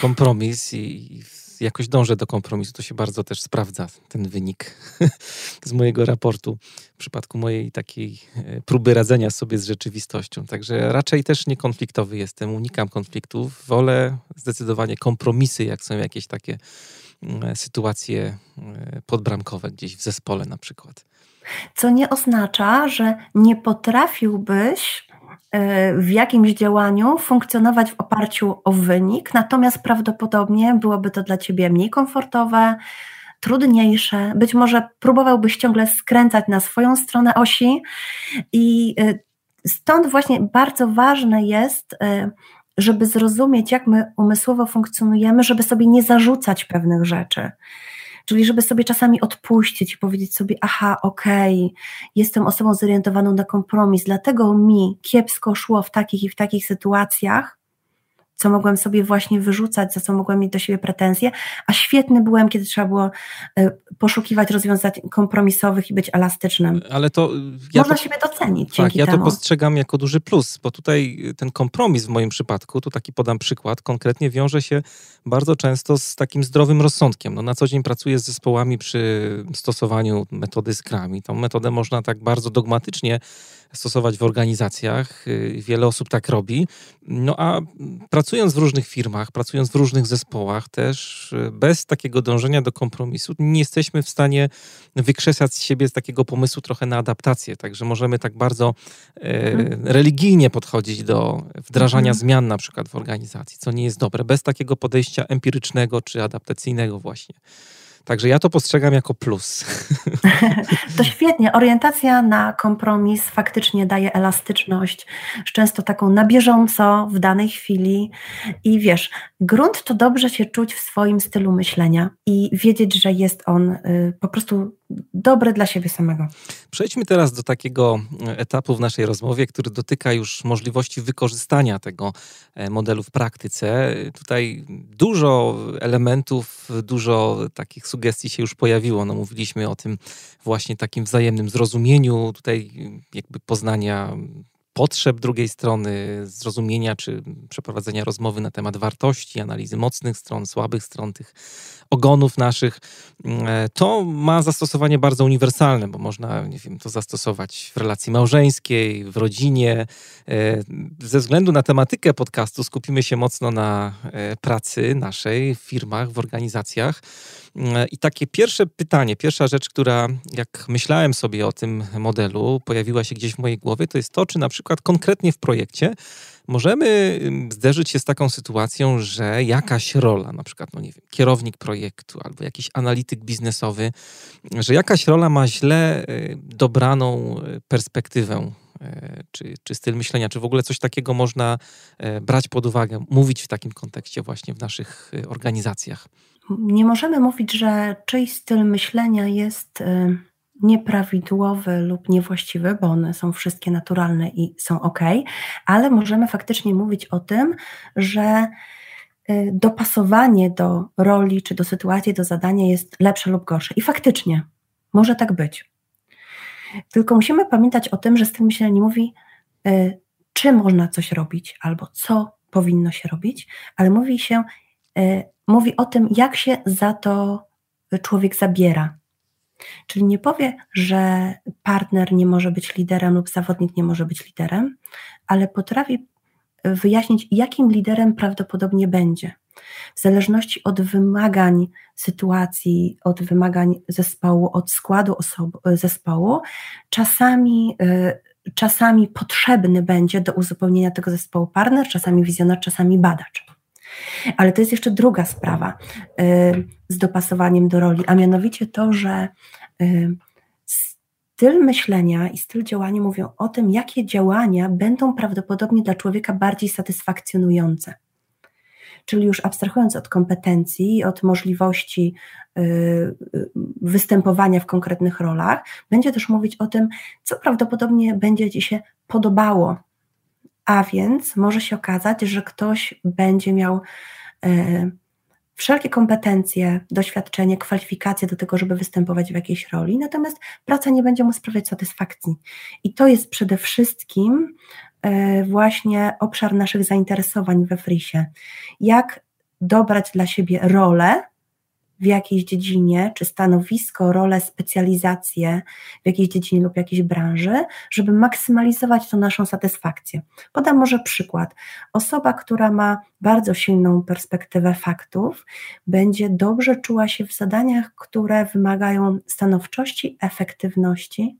kompromis i jakoś dążę do kompromisu. To się bardzo też sprawdza, ten wynik z mojego raportu w przypadku mojej takiej e, próby radzenia sobie z rzeczywistością. Także raczej też niekonfliktowy jestem, unikam konfliktów, wolę zdecydowanie kompromisy, jak są jakieś takie sytuacje e, podbramkowe gdzieś w zespole na przykład. Co nie oznacza, że nie potrafiłbyś e, w jakimś działaniu funkcjonować w oparciu o wynik, natomiast prawdopodobnie byłoby to dla ciebie mniej komfortowe, trudniejsze. Być może próbowałbyś ciągle skręcać na swoją stronę osi i e, stąd właśnie bardzo ważne jest, e, żeby zrozumieć, jak my umysłowo funkcjonujemy, żeby sobie nie zarzucać pewnych rzeczy. Czyli żeby sobie czasami odpuścić i powiedzieć sobie, aha, okej, okay, jestem osobą zorientowaną na kompromis, dlatego mi kiepsko szło w takich i w takich sytuacjach, co mogłem sobie właśnie wyrzucać, za co mogłem mieć do siebie pretensje, a świetny byłem, kiedy trzeba było e, poszukiwać rozwiązań kompromisowych i być elastycznym. Ale to... Ja Można to, siebie docenić Tak, ja temu. to postrzegam jako duży plus, bo tutaj ten kompromis w moim przypadku, tu taki podam przykład, konkretnie wiąże się bardzo często z takim zdrowym rozsądkiem. No, na co dzień pracuję z zespołami przy stosowaniu metody Scrum i tą metodę można tak bardzo dogmatycznie stosować w organizacjach. Y, wiele osób tak robi. No a pracując w różnych firmach, pracując w różnych zespołach, też y, bez takiego dążenia do kompromisu, nie jesteśmy w stanie wykrzesać z siebie z takiego pomysłu trochę na adaptację. Także możemy tak bardzo e, religijnie podchodzić do wdrażania mhm. zmian na przykład w organizacji, co nie jest dobre, bez takiego podejścia empirycznego czy adaptacyjnego właśnie. Także ja to postrzegam jako plus. To świetnie. Orientacja na kompromis faktycznie daje elastyczność, często taką na bieżąco w danej chwili. I wiesz, grunt to dobrze się czuć w swoim stylu myślenia i wiedzieć, że jest on y, po prostu dobry dla siebie samego. Przejdźmy teraz do takiego etapu w naszej rozmowie, który dotyka już możliwości wykorzystania tego e, modelu w praktyce. Tutaj dużo elementów, dużo takich sugestii się już pojawiło. No, mówiliśmy o tym właśnie takim wzajemnym zrozumieniu, tutaj jakby poznania potrzeb drugiej strony, zrozumienia czy przeprowadzenia rozmowy na temat wartości, analizy mocnych stron, słabych stron tych ogonów naszych, e, to ma zastosowanie bardzo uniwersalne, bo można, nie wiem, to zastosować w relacji małżeńskiej, w rodzinie. E, ze względu na tematykę podcastu skupimy się mocno na e, pracy naszej w firmach, w organizacjach. I takie pierwsze pytanie, pierwsza rzecz, która jak myślałem sobie o tym modelu, pojawiła się gdzieś w mojej głowie, to jest to, czy na przykład konkretnie w projekcie możemy zderzyć się z taką sytuacją, że jakaś rola, na przykład, no nie wiem, kierownik projektu albo jakiś analityk biznesowy, że jakaś rola ma źle y, dobraną y, perspektywę y, czy, czy styl myślenia, czy w ogóle coś takiego można brać pod uwagę, mówić w takim kontekście właśnie w naszych organizacjach? Nie możemy mówić, że czyjś styl myślenia jest nieprawidłowy lub niewłaściwy, bo one są wszystkie naturalne i są ok, ale możemy faktycznie mówić o tym, że y, dopasowanie do roli czy do sytuacji, do zadania jest lepsze lub gorsze. I faktycznie może tak być. Tylko musimy pamiętać o tym, że styl myślenia nie mówi, y, czy można coś robić albo co powinno się robić, ale mówi się, y, mówi o tym, jak się za to człowiek zabiera, Czyli nie powie, że partner nie może być liderem lub zawodnik nie może być liderem, ale potrafi wyjaśnić, jakim liderem prawdopodobnie będzie. W zależności od wymagań sytuacji, od wymagań zespołu, od składu zespołu, czasami, y, czasami potrzebny będzie do uzupełnienia tego zespołu partner, czasami wizjoner, czasami badacz. Ale to jest jeszcze druga sprawa y, z dopasowaniem do roli, a mianowicie to, że y, styl myślenia i styl działania mówią o tym, jakie działania będą prawdopodobnie dla człowieka bardziej satysfakcjonujące. Czyli już abstrahując od kompetencji, od możliwości y, występowania w konkretnych rolach, będzie też mówić o tym, co prawdopodobnie będzie Ci się podobało a więc może się okazać, że ktoś będzie miał e, wszelkie kompetencje, doświadczenie, kwalifikacje do tego, żeby występować w jakiejś roli, natomiast praca nie będzie mu sprawiać satysfakcji. I to jest przede wszystkim e, właśnie obszar naszych zainteresowań we frisie. Jak dobrać dla siebie rolę, w jakiejś dziedzinie, czy stanowisko, rolę, specjalizację w jakiejś dziedzinie lub jakiejś branży, żeby maksymalizować tą naszą satysfakcję. Podam może przykład. Osoba, która ma bardzo silną perspektywę faktów, będzie dobrze czuła się w zadaniach, które wymagają stanowczości, efektywności,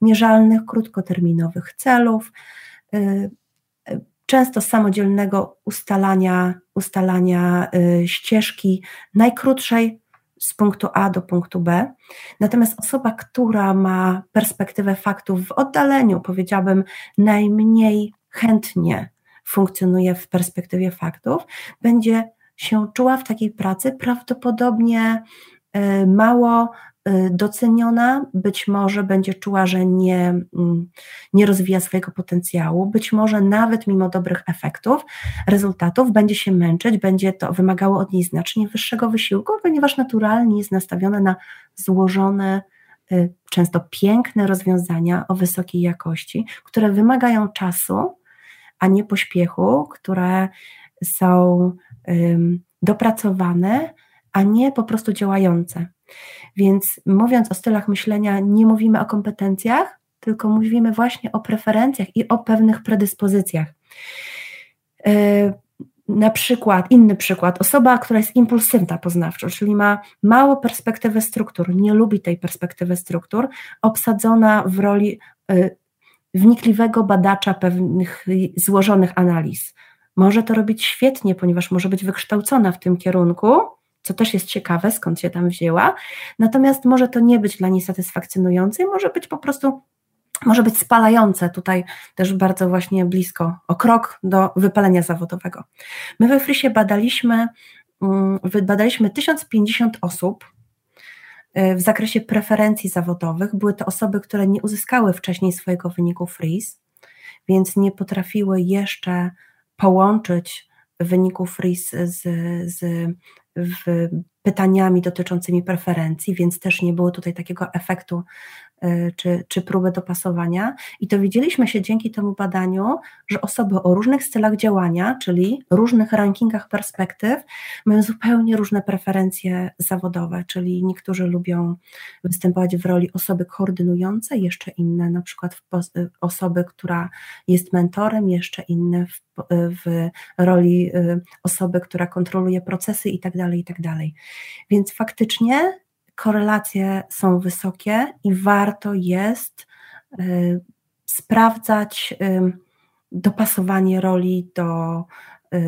mierzalnych, krótkoterminowych celów, y, często samodzielnego ustalania, ustalania y, ścieżki najkrótszej z punktu A do punktu B. Natomiast osoba, która ma perspektywę faktów w oddaleniu, powiedziałabym, najmniej chętnie funkcjonuje w perspektywie faktów, będzie się czuła w takiej pracy prawdopodobnie y, mało doceniona, być może będzie czuła, że nie, mm, nie rozwija swojego potencjału, być może nawet mimo dobrych efektów, rezultatów, będzie się męczyć, będzie to wymagało od niej znacznie wyższego wysiłku, ponieważ naturalnie jest nastawione na złożone, y, często piękne rozwiązania o wysokiej jakości, które wymagają czasu, a nie pośpiechu, które są dopracowane, a nie po prostu działające. Więc mówiąc o stylach myślenia, nie mówimy o kompetencjach, tylko mówimy właśnie o preferencjach i o pewnych predyspozycjach. Yy, na przykład, inny przykład, osoba, która jest impulsywna poznawczo, czyli ma mało perspektywy struktur, nie lubi tej perspektywy struktur, obsadzona w roli y, wnikliwego badacza pewnych złożonych analiz. Może to robić świetnie, ponieważ może być wykształcona w tym kierunku, co też jest ciekawe, skąd się tam wzięła. Natomiast może to nie być dla niej satysfakcjonujące i może być po prostu może być spalające, tutaj też bardzo właśnie blisko, o krok do wypalenia zawodowego. My we Frisie badaliśmy, mm, badaliśmy 1050 osób y, w zakresie preferencji zawodowych. Były to osoby, które nie uzyskały wcześniej swojego wyniku FRIS, więc nie potrafiły jeszcze połączyć wyników FRIS z, z w pytaniami dotyczącymi preferencji, więc też nie było tutaj takiego efektu czy, czy próbę dopasowania. I dowiedzieliśmy się dzięki temu badaniu, że osoby o różnych stylach działania, czyli różnych rankingach perspektyw, mają zupełnie różne preferencje zawodowe, czyli niektórzy lubią występować w roli osoby koordynującej, jeszcze inne na przykład y, osoby, która jest mentorem, jeszcze inne w, w roli y, osoby, która kontroluje procesy i tak dalej, i tak. Więc faktycznie korelacje są wysokie i warto jest y, sprawdzać y, dopasowanie roli do,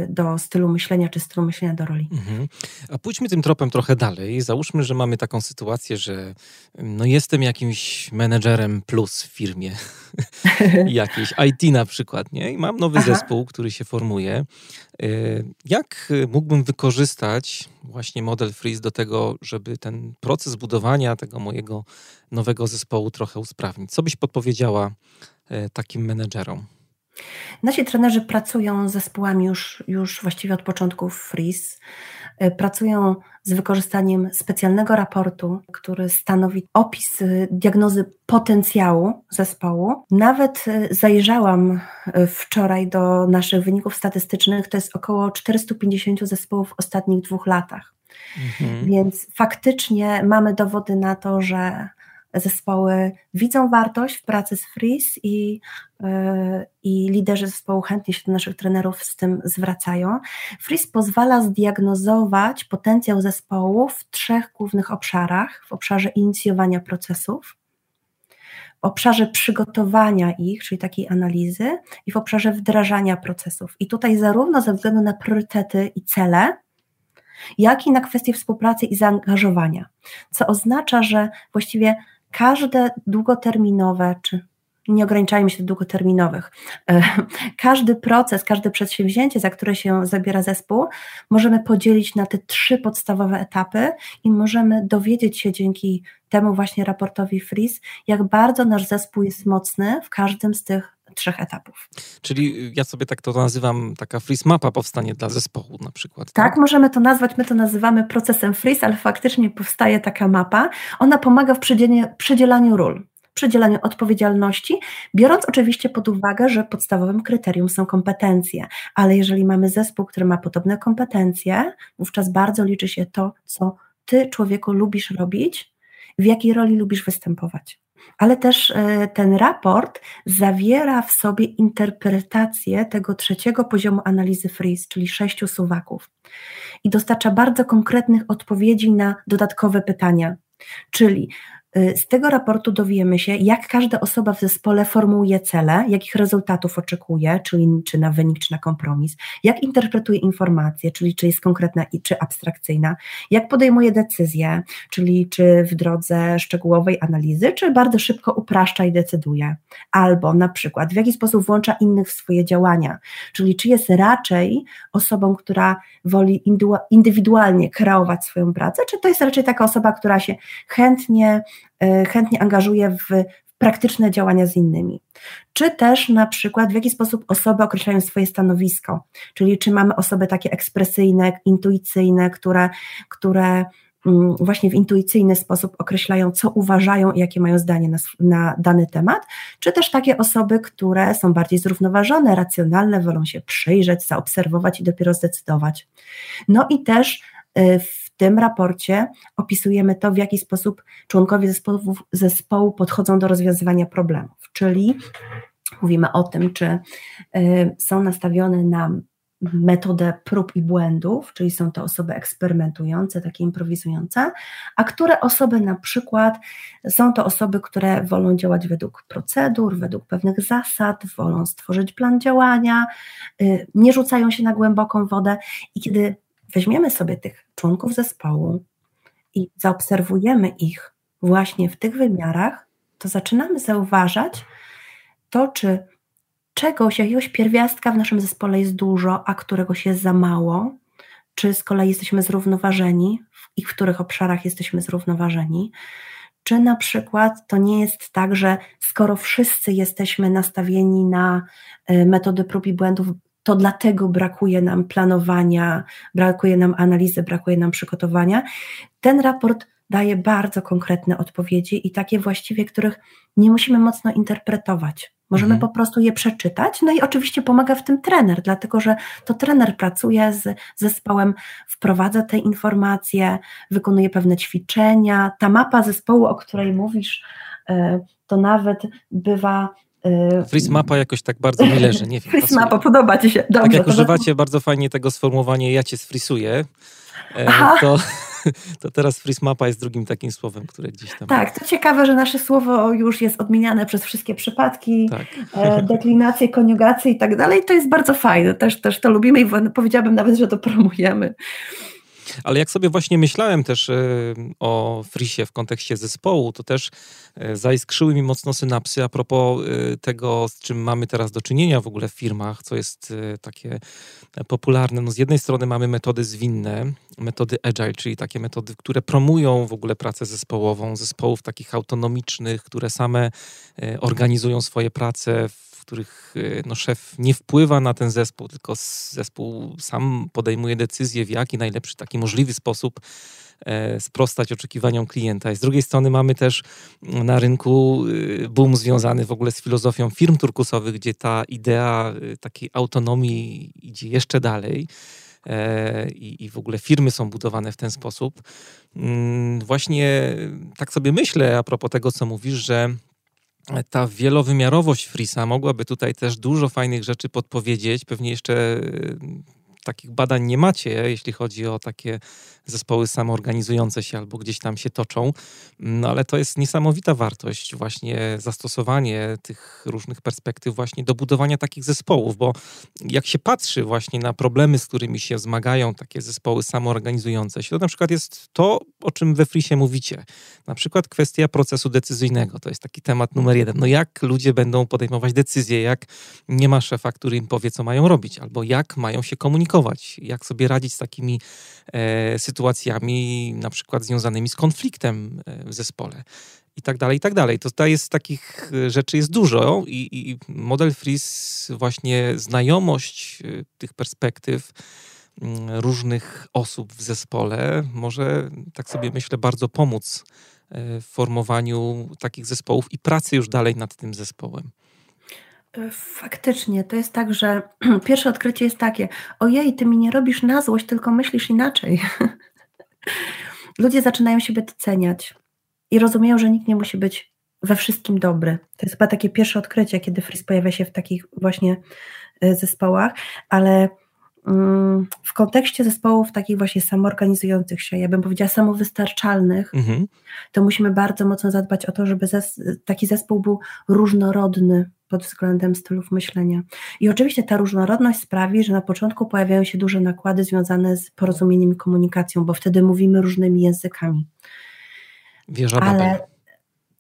do stylu myślenia, czy stylu myślenia do roli. Mhm. A pójdźmy tym tropem trochę dalej. Załóżmy, że mamy taką sytuację, że no jestem jakimś menedżerem plus w firmie, jakiejś IT na przykład, nie? I mam nowy Aha. zespół, który się formuje. Jak mógłbym wykorzystać właśnie model Freeze do tego, żeby ten proces budowania tego mojego nowego zespołu trochę usprawnić? Co byś podpowiedziała takim menedżerom? Nasi trenerzy pracują z zespołami już, już właściwie od początku Freeze. E, pracują z wykorzystaniem specjalnego raportu, który stanowi opis e, diagnozy potencjału zespołu. Nawet e, zajrzałam wczoraj do naszych wyników statystycznych, to jest około 450 zespołów w ostatnich dwóch latach. Mhm. Więc faktycznie mamy dowody na to, że zespoły widzą wartość w pracy z Freeze i, yy, i liderzy zespołu chętnie się do naszych trenerów z tym zwracają. Freeze pozwala zdiagnozować potencjał zespołu w trzech głównych obszarach: w obszarze inicjowania procesów, w obszarze przygotowania ich, czyli takiej analizy, i w obszarze wdrażania procesów. I tutaj zarówno ze względu na priorytety i cele, jak i na kwestie współpracy i zaangażowania. Co oznacza, że właściwie każde długoterminowe, czy nie ograniczajmy się do długoterminowych. E, każdy proces, każde przedsięwzięcie, za które się zabiera zespół, możemy podzielić na te trzy podstawowe etapy i możemy dowiedzieć się dzięki temu właśnie raportowi FRIS, jak bardzo nasz zespół jest mocny w każdym z tych trzech etapów. Czyli ja sobie tak to nazywam, taka freeze mapa powstanie dla zespołu na przykład. Tak, tak możemy to nazwać, my to nazywamy procesem freeze, ale faktycznie powstaje taka mapa. Ona pomaga w przydzielaniu ról przydzielaniu odpowiedzialności, biorąc oczywiście pod uwagę, że podstawowym kryterium są kompetencje, ale jeżeli mamy zespół, który ma podobne kompetencje, wówczas bardzo liczy się to, co ty, człowieku, lubisz robić, w jakiej roli lubisz występować. Ale też e, ten raport zawiera w sobie interpretację tego trzeciego poziomu analizy FRIS, czyli sześciu suwaków, i dostarcza bardzo konkretnych odpowiedzi na dodatkowe pytania. Czyli z tego raportu dowiemy się, jak każda osoba w zespole formułuje cele, jakich rezultatów oczekuje, czyli czy na wynik, czy na kompromis, jak interpretuje informacje, czyli czy jest konkretna i czy abstrakcyjna, jak podejmuje decyzje, czyli czy w drodze szczegółowej analizy, czy bardzo szybko upraszcza i decyduje, albo na przykład w jaki sposób włącza innych w swoje działania, czyli czy jest raczej osobą, która woli indywidualnie kreować swoją pracę, czy to jest raczej taka osoba, która się chętnie chętnie angażuje w praktyczne działania z innymi. Czy też na przykład w jaki sposób osoby określają swoje stanowisko, czyli czy mamy osoby takie ekspresyjne, intuicyjne, które, które mm, właśnie w intuicyjny sposób określają, co uważają i jakie mają zdanie na, na, dany temat, czy też takie osoby, które są bardziej zrównoważone, racjonalne, wolą się przyjrzeć, zaobserwować i dopiero zdecydować. No i też e, w tym raporcie opisujemy to, w jaki sposób członkowie zespołu, podchodzą do rozwiązywania problemów, czyli mówimy o tym, czy y, są nastawione na metodę prób i błędów, czyli są to osoby eksperymentujące, takie improwizujące, a które osoby na przykład są to osoby, które wolą działać według procedur, według pewnych zasad, wolą stworzyć plan działania, y, nie rzucają się na głęboką wodę i kiedy weźmiemy sobie tych członków zespołu i zaobserwujemy ich właśnie w tych wymiarach, to zaczynamy zauważać to, czy czegoś, jakiegoś pierwiastka w naszym zespole jest dużo, a któregoś jest za mało, czy z kolei jesteśmy zrównoważeni i w których obszarach jesteśmy zrównoważeni. Czy na przykład to nie jest tak, że skoro wszyscy jesteśmy nastawieni na y, metody prób i błędów to dlatego brakuje nam planowania, brakuje nam analizy, brakuje nam przygotowania. Ten raport daje bardzo konkretne odpowiedzi i takie właściwie, których nie musimy mocno interpretować. Możemy mhm. po prostu je przeczytać. No i oczywiście pomaga w tym trener, dlatego że to trener pracuje z zespołem, wprowadza te informacje, wykonuje pewne ćwiczenia. Ta mapa zespołu, o której mówisz, e, to nawet bywa Y, Freeze mapa jakoś tak bardzo mi leży, nie wiem. Freeze mapa, podoba Ci się. Dobrze, tak jak używacie bardzo fajnie tego sformułowania ja Cię sfrisuję, e, to, to teraz freeze mapa jest drugim takim słowem, które gdzieś tam... Tak, to ciekawe, że nasze słowo już jest odmieniane przez wszystkie przypadki, tak. E, deklinacje, koniugacje i tak dalej. To jest bardzo fajne, też, też to lubimy i powiedziałabym nawet, że to promujemy. Ale jak sobie właśnie myślałem też e, o Frisie w kontekście zespołu, to też e, zaiskrzyły mi mocno synapsy a propos e, tego, z czym mamy teraz do czynienia w ogóle w firmach, co jest takie popularne. No z jednej strony mamy metody zwinne, metody agile, czyli takie metody, które promują w ogóle pracę zespołową, zespołów takich autonomicznych, które same organizują swoje prace w w których e, no, szef nie wpływa na ten zespół, tylko zespół sam podejmuje decyzję, w jaki najlepszy taki możliwy sposób e, sprostać oczekiwaniom klienta. I z drugiej strony mamy też na rynku e, boom związany w ogóle z filozofią firm turkusowych, gdzie ta idea takiej autonomii idzie jeszcze dalej. I, I w ogóle firmy są budowane w ten sposób. Mm, właśnie tak sobie myślę a propos tego, co mówisz, że ta wielowymiarowość Frisa mogłaby tutaj też dużo fajnych rzeczy podpowiedzieć. Pewnie jeszcze takich badań nie macie, jeśli chodzi o takie zespoły samoorganizujące się albo gdzieś tam się toczą, no ale to jest niesamowita wartość, właśnie zastosowanie tych różnych perspektyw właśnie do budowania takich zespołów, bo jak się patrzy właśnie na problemy, z którymi się zmagają takie zespoły samoorganizujące się, to na przykład jest to, o czym we Frisie mówicie. Na przykład kwestia procesu decyzyjnego, to jest taki temat numer jeden. No jak ludzie będą podejmować decyzje, jak nie ma szefa, który im powie, co mają robić, albo jak mają się komunikować, jak sobie radzić z takimi e, sytuacjami na przykład związanymi z konfliktem e, w zespole i tak dalej, i tak dalej. To jest takich e, rzeczy jest dużo i, i model Freeze właśnie znajomość e, tych perspektyw mm, różnych osób w zespole może, tak sobie myślę, bardzo pomóc w formowaniu takich zespołów i pracy już dalej nad tym zespołem. Faktycznie, to jest tak, że pierwsze odkrycie jest takie: ojej, ty mi nie robisz na złość, tylko myślisz inaczej. ludzie zaczynają siebie doceniać i rozumieją, że nikt nie musi być we wszystkim dobry. To jest chyba takie pierwsze odkrycie, kiedy Fris pojawia się w takich właśnie e, zespołach, ale mm, w kontekście zespołów takich właśnie samoorganizujących się, ja bym powiedziała samowystarczalnych, mhm. to musimy bardzo mocno zadbać o to, żeby zes taki zespół był różnorodny pod względem stylów myślenia. I oczywiście ta różnorodność sprawi, że na początku pojawiają się duże nakłady związane z porozumieniem i komunikacją, bo wtedy mówimy różnymi językami. Wieża ale,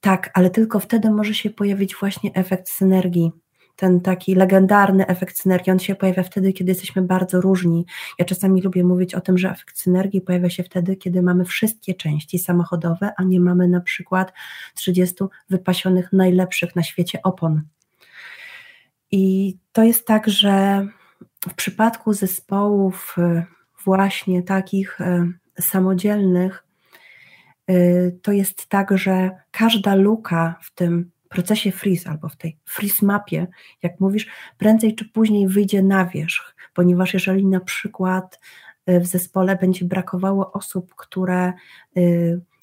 Tak, ale tylko wtedy może się pojawić właśnie efekt synergii. Ten taki legendarny efekt synergii, on się pojawia wtedy, kiedy jesteśmy bardzo różni. Ja czasami lubię mówić o tym, że efekt synergii pojawia się wtedy, kiedy mamy wszystkie części samochodowe, a nie mamy na przykład 30 wypasionych najlepszych na świecie opon. I to jest tak, że w przypadku zespołów y, właśnie takich y, samodzielnych, y, to jest tak, że każda luka w tym procesie freeze albo w tej freeze mapie, jak mówisz, prędzej czy później wyjdzie na wierzch, ponieważ jeżeli na przykład w zespole będzie brakowało osób, które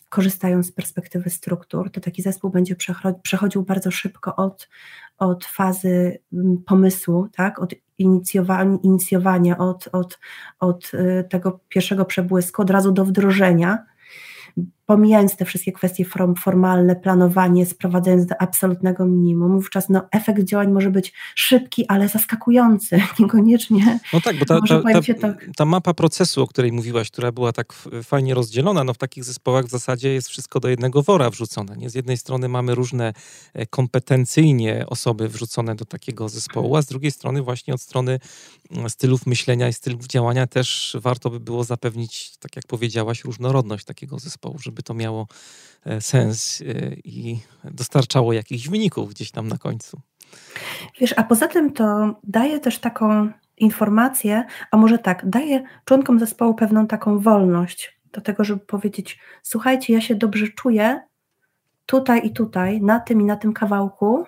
korzystają z perspektywy struktur, to taki zespół będzie przechodził bardzo szybko od, od fazy mm, pomysłu, tak, od inicjowania, od, od, od y, tego pierwszego przebłysku, od razu do wdrożenia pomijając te wszystkie kwestie formalne, planowanie, sprowadzając do absolutnego minimum, wówczas no, efekt działań może być szybki, ale zaskakujący, niekoniecznie. No tak, bo ta, ta, ta, tak. ta, mapa procesu, o której mówiłaś, która była tak fajnie rozdzielona, no w takich zespołach w zasadzie jest wszystko do jednego wora wrzucone. Nie? Z jednej strony mamy różne e, kompetencyjnie osoby wrzucone do takiego zespołu, a z drugiej strony właśnie od strony mm, stylów myślenia i stylów działania też warto by było zapewnić, tak jak powiedziałaś, różnorodność takiego zespołu, żeby żeby to miało e, sens e, i dostarczało jakichś wyników gdzieś tam na końcu. Wiesz, a poza tym to daje też taką informację, a może tak, daje członkom zespołu pewną taką wolność do tego, żeby powiedzieć: Słuchajcie, ja się dobrze czuję tutaj i tutaj, na tym i na tym kawałku,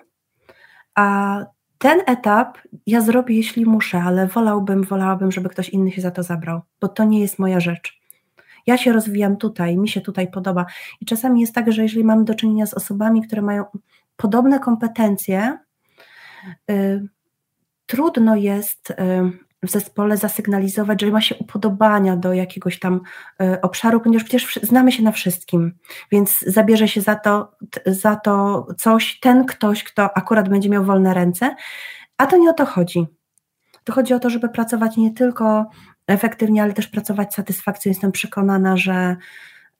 a ten etap ja zrobię, jeśli muszę, ale wolałbym, wolałabym, żeby ktoś inny się za to zabrał, bo to nie jest moja rzecz ja się rozwijam tutaj, mi się tutaj podoba. I czasami jest tak, że jeżeli mamy do czynienia z osobami, które mają podobne kompetencje, y, trudno jest y, w zespole zasygnalizować, że ma się upodobania do jakiegoś tam y, obszaru, ponieważ przecież znamy się na wszystkim, więc zabierze się za to, za to coś ten ktoś, kto akurat będzie miał wolne ręce, a to nie o to chodzi. To chodzi o to, żeby pracować nie tylko efektywnie, ale też pracować z satysfakcją. Jestem przekonana, że,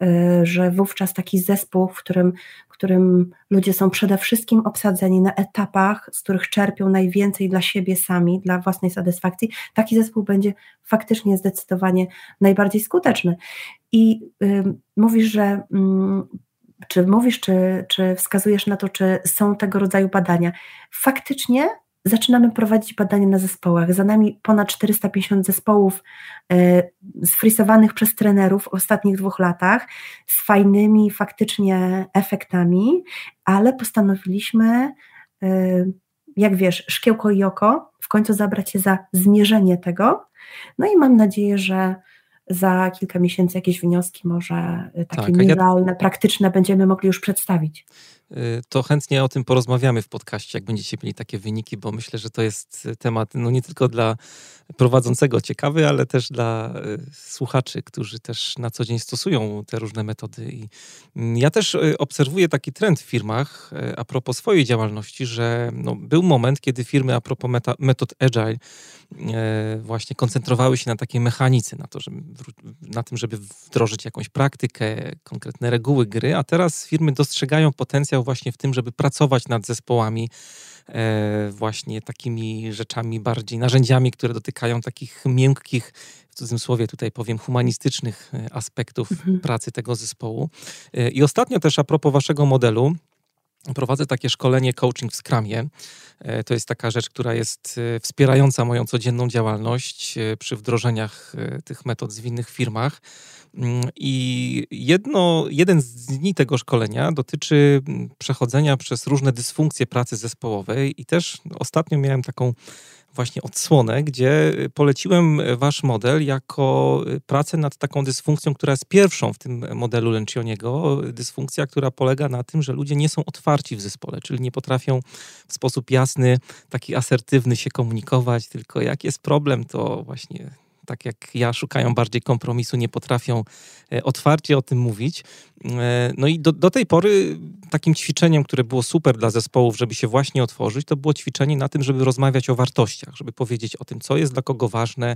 y, że wówczas taki zespół, w którym, w którym ludzie są przede wszystkim obsadzeni na etapach, z których czerpią najwięcej dla siebie sami, dla własnej satysfakcji, taki zespół będzie faktycznie zdecydowanie najbardziej skuteczny. I y, mówisz, że. Y, czy mówisz, czy, czy wskazujesz na to, czy są tego rodzaju badania? Faktycznie zaczynamy prowadzić badania na zespołach. Za nami ponad 450 zespołów e, sfrisowanych przez trenerów w ostatnich dwóch latach z fajnymi faktycznie efektami, ale postanowiliśmy, e, jak wiesz, szkiełko i oko, w końcu zabrać się za zmierzenie tego. No i mam nadzieję, że za kilka miesięcy jakieś wnioski może takie tak, ja... praktyczne będziemy mogli już przedstawić. Y, to chętnie o tym porozmawiamy w podcaście, jak będziecie mieli takie wyniki, bo myślę, że to jest temat no nie tylko dla prowadzącego ciekawy, ale też dla y, słuchaczy, którzy też na co dzień stosują te różne metody. I mm, ja też y, obserwuję taki trend w firmach a propos swojej działalności, że no, był moment, kiedy firmy a propos meta, metod agile właśnie koncentrowały się na takiej mechanice, na, to, żeby, na tym, żeby wdrożyć jakąś praktykę, konkretne reguły gry, a teraz firmy dostrzegają potencjał właśnie w tym, żeby pracować nad zespołami, e, właśnie takimi rzeczami bardziej, narzędziami, które dotykają takich miękkich, w cudzysłowie tutaj powiem, humanistycznych e, aspektów mhm. pracy tego zespołu. E, I ostatnio też a propos waszego modelu, Prowadzę takie szkolenie coaching w Scrumie. To jest taka rzecz, która jest wspierająca moją codzienną działalność przy wdrożeniach tych metod w innych firmach. Mm, I jedno, jeden z dni tego szkolenia dotyczy mm, przechodzenia przez różne dysfunkcje pracy zespołowej, i też ostatnio miałem taką właśnie odsłonę, gdzie poleciłem wasz model jako pracę nad taką dysfunkcją, która jest pierwszą w tym modelu Lencioniego. Dysfunkcja, która polega na tym, że ludzie nie są otwarci w zespole, czyli nie potrafią w sposób jasny, taki asertywny się komunikować, tylko jak jest problem, to właśnie tak jak ja, szukają bardziej kompromisu, nie potrafią e, otwarcie o tym mówić. E, no i do, do, tej pory takim ćwiczeniem, które było super dla zespołów, żeby się właśnie otworzyć, to było ćwiczenie na tym, żeby rozmawiać o wartościach, żeby powiedzieć o tym, co jest dla kogo ważne,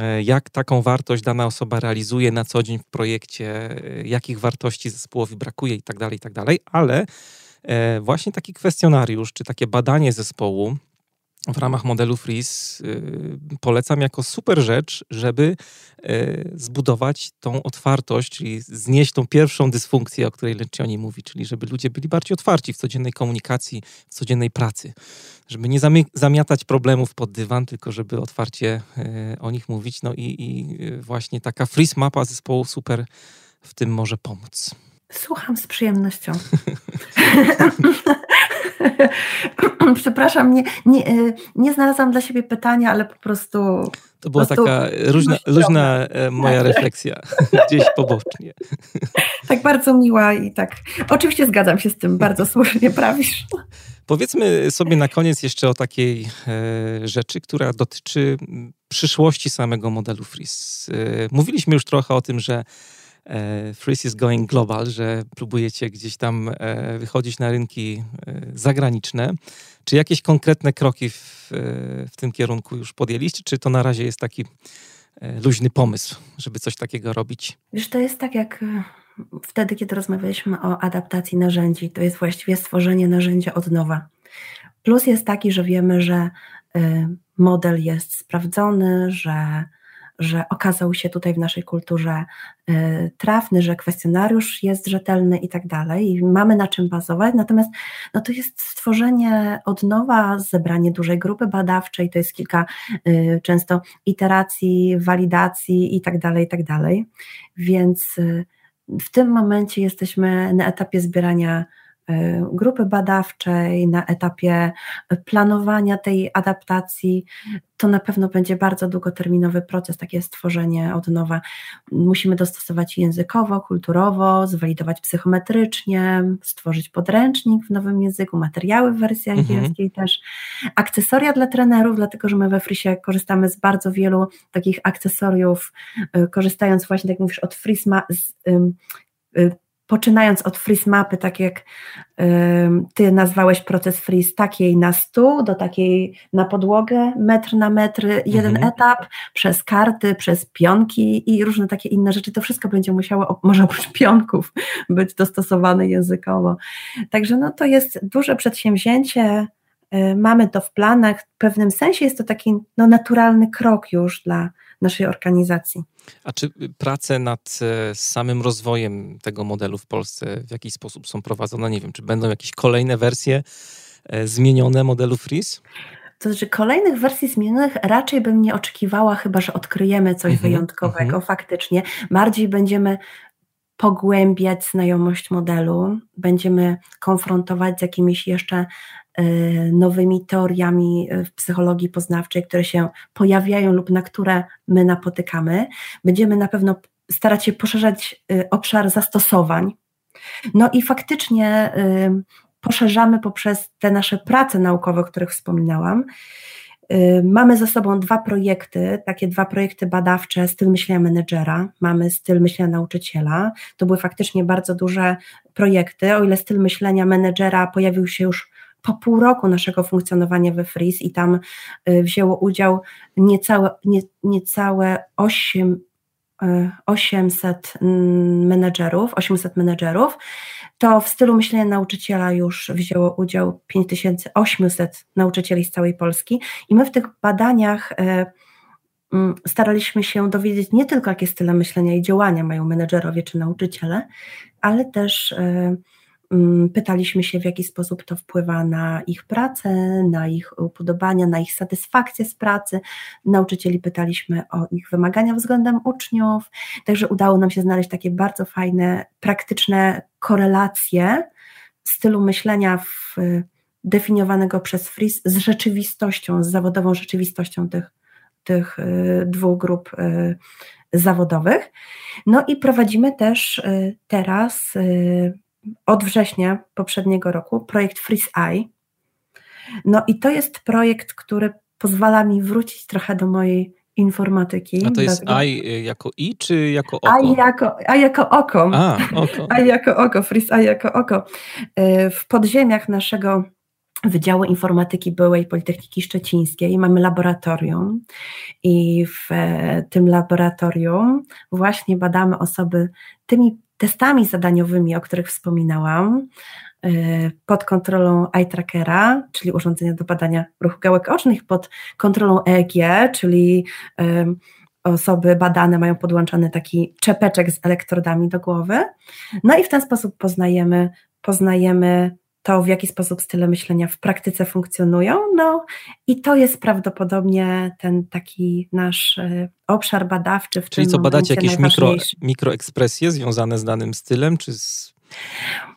e, jak taką wartość dana osoba realizuje na co dzień w projekcie, jakich wartości zespołowi brakuje itd., tak itd., tak ale właśnie taki kwestionariusz, czy takie badanie zespołu, w ramach modelu Freeze y, polecam jako super rzecz, żeby y, zbudować tą otwartość, czyli znieść tą pierwszą dysfunkcję, o której Lencioni mówi, czyli żeby ludzie byli bardziej otwarci w codziennej komunikacji, w codziennej pracy. Żeby nie zamiatać problemów pod dywan, tylko żeby otwarcie y, o nich mówić. No i, i właśnie taka Freeze mapa zespołu super w tym może pomóc. Słucham z przyjemnością. Przepraszam, nie, nie, y, nie znalazłam dla siebie pytania, ale po prostu. To była prostu taka różna, luźna e, moja tak. refleksja, gdzieś pobocznie. Tak bardzo miła i tak. Oczywiście zgadzam się z tym, bardzo słusznie prawisz. Powiedzmy sobie na koniec jeszcze o takiej e, rzeczy, która dotyczy przyszłości samego modelu Freeze. E, mówiliśmy już trochę o tym, że E, Freeze is going global, że próbujecie gdzieś tam e, wychodzić na rynki e, zagraniczne. Czy jakieś konkretne kroki w, w tym kierunku już podjęliście, czy to na razie jest taki luźny pomysł, żeby coś takiego robić? Wiesz, to jest tak jak wtedy, kiedy rozmawialiśmy o adaptacji narzędzi, to jest właściwie stworzenie narzędzia od nowa. Plus jest taki, że wiemy, że model jest sprawdzony, że że okazał się tutaj w naszej kulturze y, trafny, że kwestionariusz jest rzetelny i tak dalej, i mamy na czym bazować. Natomiast no to jest stworzenie od nowa, zebranie dużej grupy badawczej, to jest kilka y, często iteracji, walidacji i tak dalej, i tak dalej. Więc y, w tym momencie jesteśmy na etapie zbierania grupy badawczej, na etapie planowania tej adaptacji, to na pewno będzie bardzo długoterminowy proces, takie stworzenie od nowa. Musimy dostosować językowo, kulturowo, zwalidować psychometrycznie, stworzyć podręcznik w nowym języku, materiały w wersji mhm. angielskiej mhm. też, akcesoria dla trenerów, dlatego że my we Frisie korzystamy z bardzo wielu takich akcesoriów, e, korzystając właśnie, tak jak mówisz, od Frisma, z, y, poczynając od freeze mapy, tak jak y, ty nazwałeś proces freeze, takiej na stół, do takiej na podłogę, metr na metr, jeden mhm. etap, przez karty, przez pionki i różne takie inne rzeczy, to wszystko będzie musiało, może oprócz pionków, być dostosowane językowo. Także no, to jest duże przedsięwzięcie, y, mamy to w planach, w pewnym sensie jest to taki no, naturalny krok już dla naszej organizacji. A czy prace nad e, samym rozwojem tego modelu w Polsce w jakiś sposób są prowadzone? Nie wiem, czy będą jakieś kolejne wersje e, zmienione modelu Freeze? To znaczy, kolejnych wersji zmienionych raczej bym nie oczekiwała, chyba że odkryjemy coś mm -hmm, wyjątkowego mm -hmm. faktycznie. Bardziej będziemy pogłębiać znajomość modelu, będziemy konfrontować z jakimiś jeszcze nowymi teoriami e, w psychologii poznawczej, które się pojawiają lub na które my napotykamy. Będziemy na pewno starać się poszerzać e, obszar zastosowań. No i faktycznie poszerzamy poprzez te nasze prace naukowe, o których wspominałam. Mamy za sobą dwa projekty, takie dwa projekty badawcze, styl myślenia menedżera, mamy styl myślenia nauczyciela. To były faktycznie bardzo duże projekty, o ile styl myślenia menedżera pojawił się już po pół roku naszego funkcjonowania we Freeze i tam y, wzięło udział niecałe, nie, niecałe 8, 800 y, mm, menedżerów, 800 menedżerów, to w stylu myślenia nauczyciela już wzięło udział 5800 nauczycieli z całej Polski. I my w tych badaniach y, mm, staraliśmy się dowiedzieć nie tylko jakie style myślenia i działania mają menedżerowie czy nauczyciele, ale też pytaliśmy się, w jaki sposób to wpływa na ich pracę, na ich upodobania, na ich satysfakcję z pracy. Nauczycieli pytaliśmy o ich wymagania względem uczniów, także udało nam się znaleźć takie bardzo fajne, praktyczne korelacje stylu myślenia w definiowanego przez Fris z rzeczywistością, z zawodową rzeczywistością tych, tych dwóch grup zawodowych. No i prowadzimy też teraz od września poprzedniego roku projekt Freeze Eye. No i to jest projekt, który pozwala mi wrócić trochę do mojej informatyki. A to jest dlatego... I jako I czy jako oko? I jako, I jako oko. A, oko. I jako oko, Freeze I jako oko. E, w podziemiach naszego Wydziału Informatyki Byłej Politechniki Szczecińskiej mamy laboratorium i w e, tym laboratorium właśnie badamy osoby tymi testami zadaniowymi, o których wspominałam, e, pod kontrolą eye trackera, czyli urządzenia do badania ruchu gałek ocznych, pod kontrolą EEG, czyli osoby badane mają podłączony taki czepeczek z elektrodami do głowy. No i w ten sposób poznajemy, poznajemy to, w jaki sposób style myślenia w praktyce funkcjonują. No i to jest prawdopodobnie ten taki nasz e, obszar badawczy. W Czyli co, badacie jakieś mikro, mikroekspresje związane z danym stylem, czy z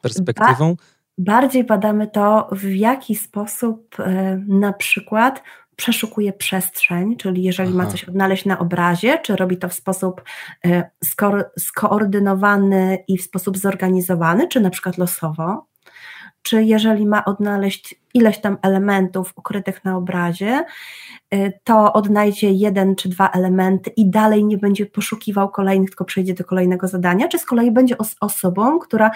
perspektywą? Ba bardziej badamy to, w jaki sposób e, na przykład przeszukuje przestrzeń, czyli jeżeli Aha. ma coś odnaleźć na obrazie, czy robi to w sposób e, sko skoordynowany i w sposób zorganizowany, czy na przykład losowo czy jeżeli ma odnaleźć ileś tam elementów ukrytych na obrazie, y, to odnajdzie jeden czy dwa elementy i dalej nie będzie poszukiwał kolejnych, tylko przejdzie do kolejnego zadania, czy z kolei będzie os osobą, która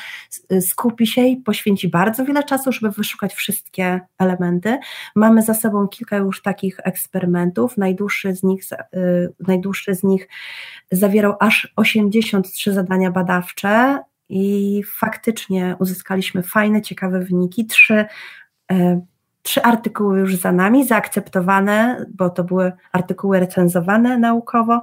y, skupi się i poświęci bardzo wiele czasu, żeby wyszukać wszystkie elementy. Mamy za sobą kilka już takich eksperymentów. Najdłuższy z nich, yy, najdłuższy z nich zawierał aż 83 zadania badawcze i faktycznie uzyskaliśmy fajne, ciekawe wyniki. Trzy, e, trzy artykuły już za nami, zaakceptowane, bo to były artykuły recenzowane naukowo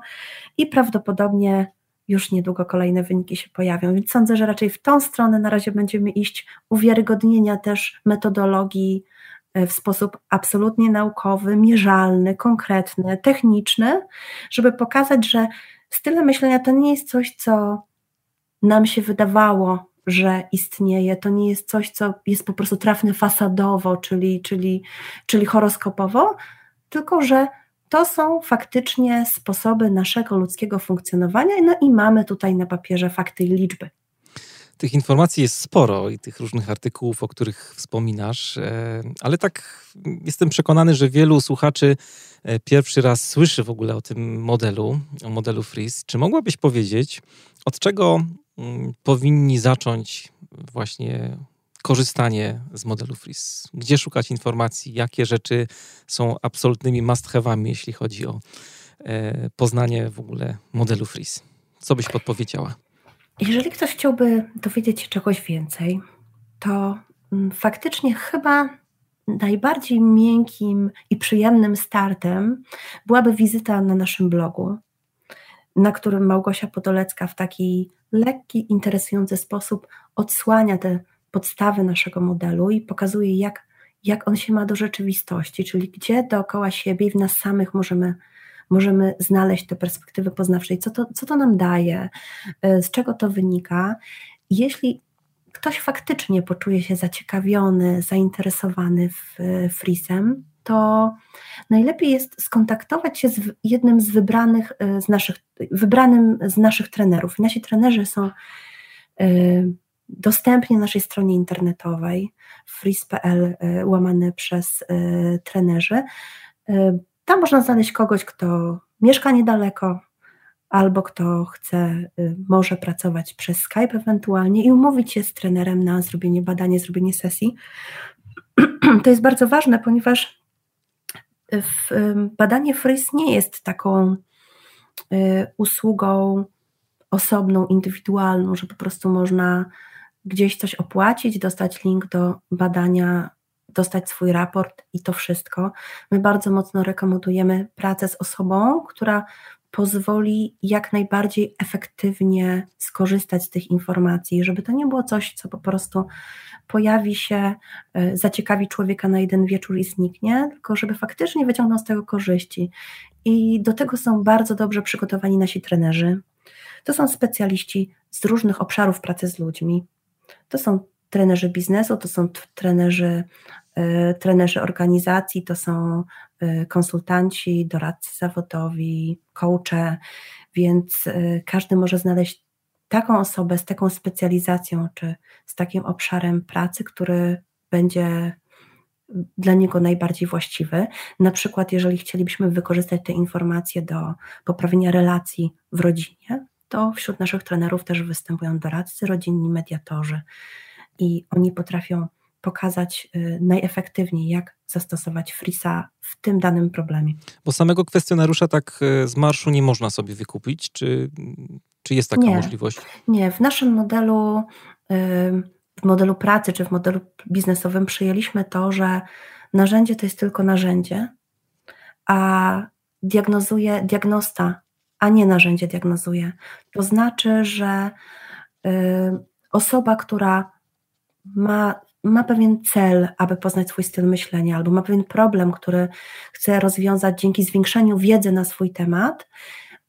i prawdopodobnie już niedługo kolejne wyniki się pojawią. Więc sądzę, że raczej w tą stronę na razie będziemy iść uwiarygodnienia też metodologii e, w sposób absolutnie naukowy, mierzalny, konkretny, techniczny, żeby pokazać, że styl myślenia to nie jest coś, co nam się wydawało, że istnieje. To nie jest coś, co jest po prostu trafne fasadowo, czyli, czyli, czyli horoskopowo, tylko że to są faktycznie sposoby naszego ludzkiego funkcjonowania, no i mamy tutaj na papierze fakty i liczby. Tych informacji jest sporo i tych różnych artykułów, o których wspominasz, e, ale tak jestem przekonany, że wielu słuchaczy e, pierwszy raz słyszy w ogóle o tym modelu, o modelu Freeze. Czy mogłabyś powiedzieć, od czego powinni zacząć właśnie korzystanie z modelu Freeze? Gdzie szukać informacji? Jakie rzeczy są absolutnymi must-have'ami, jeśli chodzi o e, poznanie w ogóle modelu Freeze? Co byś podpowiedziała? Jeżeli ktoś chciałby dowiedzieć się czegoś więcej, to mm, faktycznie chyba najbardziej miękkim i przyjemnym startem byłaby wizyta na naszym blogu, na którym Małgosia Podolecka w taki lekki, interesujący sposób odsłania te podstawy naszego modelu i pokazuje, jak, jak on się ma do rzeczywistości, czyli gdzie dookoła siebie i w nas samych możemy, możemy znaleźć te perspektywy poznawczej, co to, co to nam daje, y, z czego to wynika. Jeśli ktoś faktycznie poczuje się zaciekawiony, zainteresowany w frisem, to najlepiej jest skontaktować się z jednym z wybranych y, z naszych, wybranym z naszych trenerów. Nasi trenerzy są y, dostępni na naszej stronie internetowej freeze.pl y, łamane przez trenerzy. Tam można znaleźć kogoś, kto mieszka niedaleko, albo kto chce, może pracować przez Skype ewentualnie i umówić się z trenerem na zrobienie badania, zrobienie sesji. To jest bardzo ważne, ponieważ badanie FRIS nie jest taką y, usługą osobną, indywidualną, że po prostu można gdzieś coś opłacić, dostać link do badania, dostać swój raport i to wszystko. My bardzo mocno rekomendujemy pracę z osobą, która pozwoli jak najbardziej efektywnie skorzystać z tych informacji, żeby to nie było coś, co po prostu pojawi się, e, zaciekawi człowieka na jeden wieczór i zniknie, tylko żeby faktycznie wyciągnął z tego korzyści. I do tego są bardzo dobrze przygotowani nasi trenerzy. To są specjaliści z różnych obszarów pracy z ludźmi. To są trenerzy biznesu, to są trenerzy, trenerzy organizacji, to są konsultanci, doradcy zawodowi, coache, więc każdy może znaleźć taką osobę z taką specjalizacją, czy z takim obszarem pracy, który będzie dla niego najbardziej właściwy. Na przykład, jeżeli chcielibyśmy wykorzystać te informacje do poprawienia relacji w rodzinie, to wśród naszych trenerów też występują doradcy rodzinni, mediatorzy i oni potrafią pokazać y, najefektywniej, jak zastosować frisa w tym danym problemie. Bo samego kwestionariusza tak y, z marszu nie można sobie wykupić, czy, czy jest taka nie, możliwość? Nie, w naszym modelu y, w modelu pracy czy w modelu biznesowym przyjęliśmy to, że narzędzie to jest tylko narzędzie, a diagnozuje diagnosta, a nie narzędzie diagnozuje. To znaczy, że osoba, która ma, ma pewien cel, aby poznać swój styl myślenia, albo ma pewien problem, który chce rozwiązać dzięki zwiększeniu wiedzy na swój temat,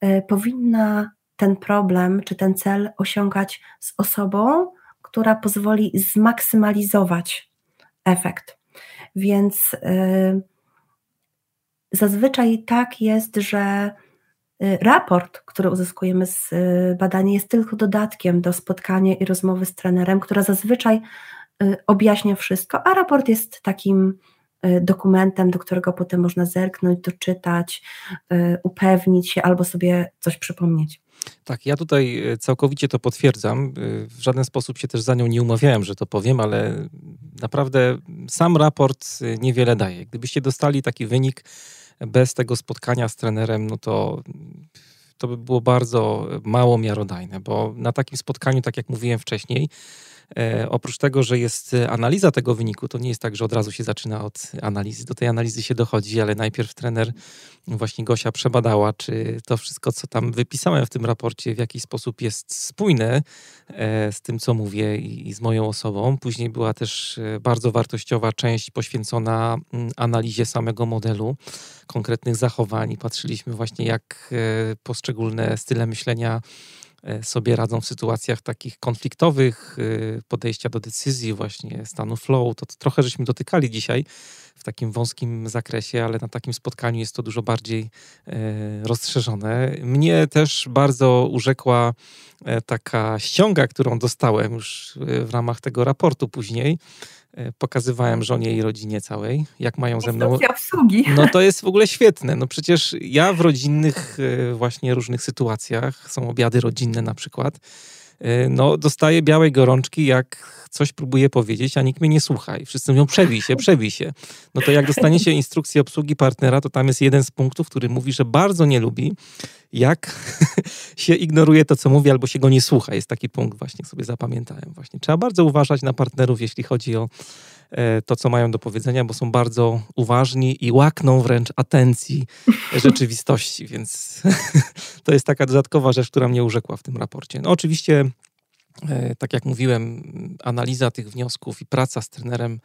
y, powinna ten problem czy ten cel osiągać z osobą, która pozwoli zmaksymalizować efekt. Więc y, zazwyczaj tak jest, że y, raport, który uzyskujemy z badania, jest tylko dodatkiem do spotkania i rozmowy z trenerem, która zazwyczaj objaśnia wszystko, a raport jest takim dokumentem, do którego potem można zerknąć, doczytać, upewnić się albo sobie coś przypomnieć. Tak, ja tutaj całkowicie to potwierdzam. W żaden sposób się też za nią nie umawiałem, że to powiem, ale naprawdę sam raport niewiele daje. Gdybyście dostali taki wynik bez tego spotkania z trenerem, no to to by było bardzo mało miarodajne, bo na takim spotkaniu, tak jak mówiłem wcześniej, oprócz tego, że jest analiza tego wyniku, to nie jest tak, że od razu się zaczyna od analizy. Do tej analizy się dochodzi, ale najpierw trener, właśnie Gosia, przebadała, czy to wszystko, co tam wypisałem w tym raporcie, w jakiś sposób jest spójne e, z tym, co mówię i, z moją osobą. Później była też e, bardzo wartościowa część poświęcona mm, analizie samego modelu, konkretnych zachowań. Patrzyliśmy właśnie, jak poszczególne style myślenia E, sobie radzą w sytuacjach takich konfliktowych, e, podejścia do decyzji, właśnie stanu flow. To, trochę żeśmy dotykali dzisiaj w takim wąskim zakresie, ale na takim spotkaniu jest to dużo bardziej e, rozszerzone. Mnie też bardzo urzekła taka ściąga, którą dostałem już w ramach tego raportu później E, pokazywałem żonie i rodzinie całej, jak mają ze mną. obsługi. No to jest w ogóle świetne. No przecież ja w rodzinnych e, właśnie różnych sytuacjach, są obiady rodzinne na przykład, e, no dostaję białej gorączki, jak coś próbuję powiedzieć, a nikt mnie nie słucha i wszyscy mówią przebij się, przebij się. No to jak dostaniecie instrukcję obsługi partnera, to tam jest jeden z punktów, który mówi, że bardzo nie lubi, jak się ignoruje to, co mówi, albo się go nie słucha. Jest taki punkt właśnie, sobie zapamiętałem właśnie. Trzeba bardzo uważać na partnerów, jeśli chodzi o to, co mają do powiedzenia, bo są bardzo uważni i łakną wręcz atencji rzeczywistości, więc to jest taka dodatkowa rzecz, która mnie urzekła w tym raporcie. No oczywiście E, tak jak mówiłem, analiza tych wniosków i praca z trenerem,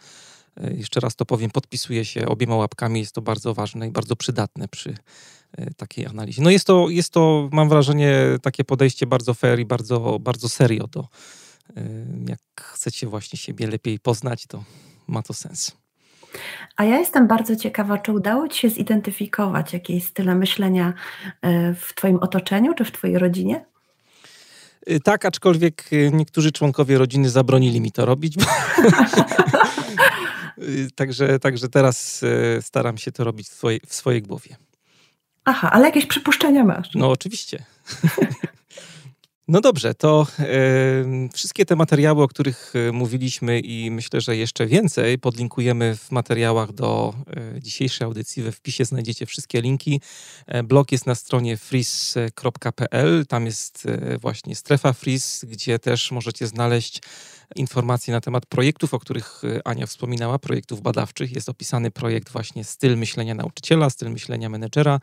e, jeszcze raz to powiem, podpisuje się obiema łapkami, jest to bardzo ważne i bardzo przydatne przy e, takiej analizie. No jest to, jest to mam wrażenie, takie podejście bardzo fair i bardzo, bardzo serio do, jak chcecie właśnie siebie lepiej poznać, to ma to sens. A ja jestem bardzo ciekawa, czy udało Ci się zidentyfikować jakieś style myślenia w Twoim otoczeniu czy w Twojej rodzinie? Y, tak, aczkolwiek y, niektórzy członkowie rodziny zabronili mi to robić. Y, także, także teraz staram się to robić w swojej, w swojej głowie. Aha, ale jakieś przypuszczenia masz? No oczywiście. No dobrze, to wszystkie te materiały, o których e, mówiliśmy i myślę, że jeszcze więcej, podlinkujemy w materiałach do e, dzisiejszej audycji. We wpisie znajdziecie wszystkie linki. E, blog jest na stronie freeze.pl. Tam jest właśnie strefa Freeze, gdzie też możecie znaleźć informacje na temat projektów, o których e, Ania wspominała, projektów badawczych. Jest opisany projekt właśnie styl myślenia nauczyciela, styl myślenia menedżera.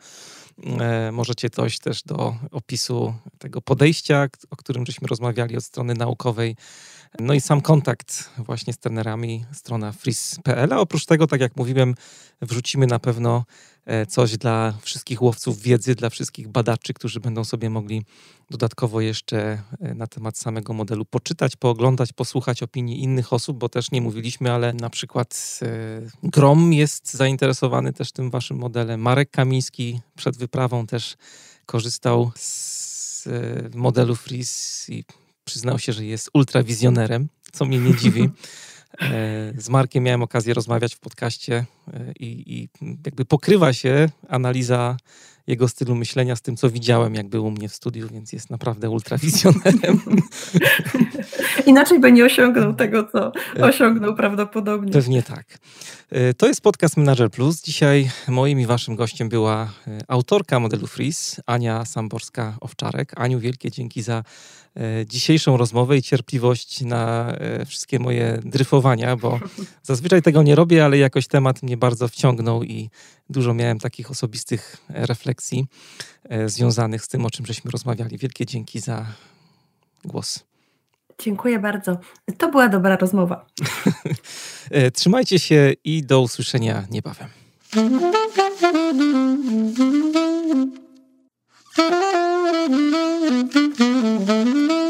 E, możecie dojść też do opisu tego podejścia, o którym żeśmy rozmawiali od strony naukowej No i sam kontakt właśnie z trenerami, strona. A oprócz tego, tak jak mówiłem, wrzucimy na pewno e, coś dla wszystkich łowców wiedzy, dla wszystkich badaczy, którzy będą sobie mogli dodatkowo jeszcze e, na temat samego modelu poczytać, pooglądać, posłuchać opinii innych osób, bo też nie mówiliśmy, ale na przykład e, Grom jest zainteresowany też tym waszym modelem. Marek Kamiński przed wyprawą też korzystał z modelu Freeze i przyznał się, że jest ultrawizjonerem, co mnie nie dziwi. E, z Markiem miałem okazję rozmawiać w podcaście e, i, i, jakby pokrywa się analiza jego stylu myślenia z tym, co widziałem, jak był u mnie w studiu, więc jest naprawdę ultrawizjonerem. Inaczej by nie osiągnął tego, co e, osiągnął prawdopodobnie. Pewnie tak. To jest podcast Manager Plus. Dzisiaj moim i waszym gościem była autorka modelu Freeze, Ania Samborska-Owczarek. Aniu, wielkie dzięki za dzisiejszą rozmowę i cierpliwość na e, wszystkie moje dryfowania, bo zazwyczaj tego nie robię, ale jakoś temat mnie bardzo wciągnął i dużo miałem takich osobistych refleksji e, związanych z tym, o czym żeśmy rozmawiali. Wielkie dzięki za głos. Dziękuję bardzo. To była dobra rozmowa. Trzymajcie się i do usłyszenia niebawem. Thank you.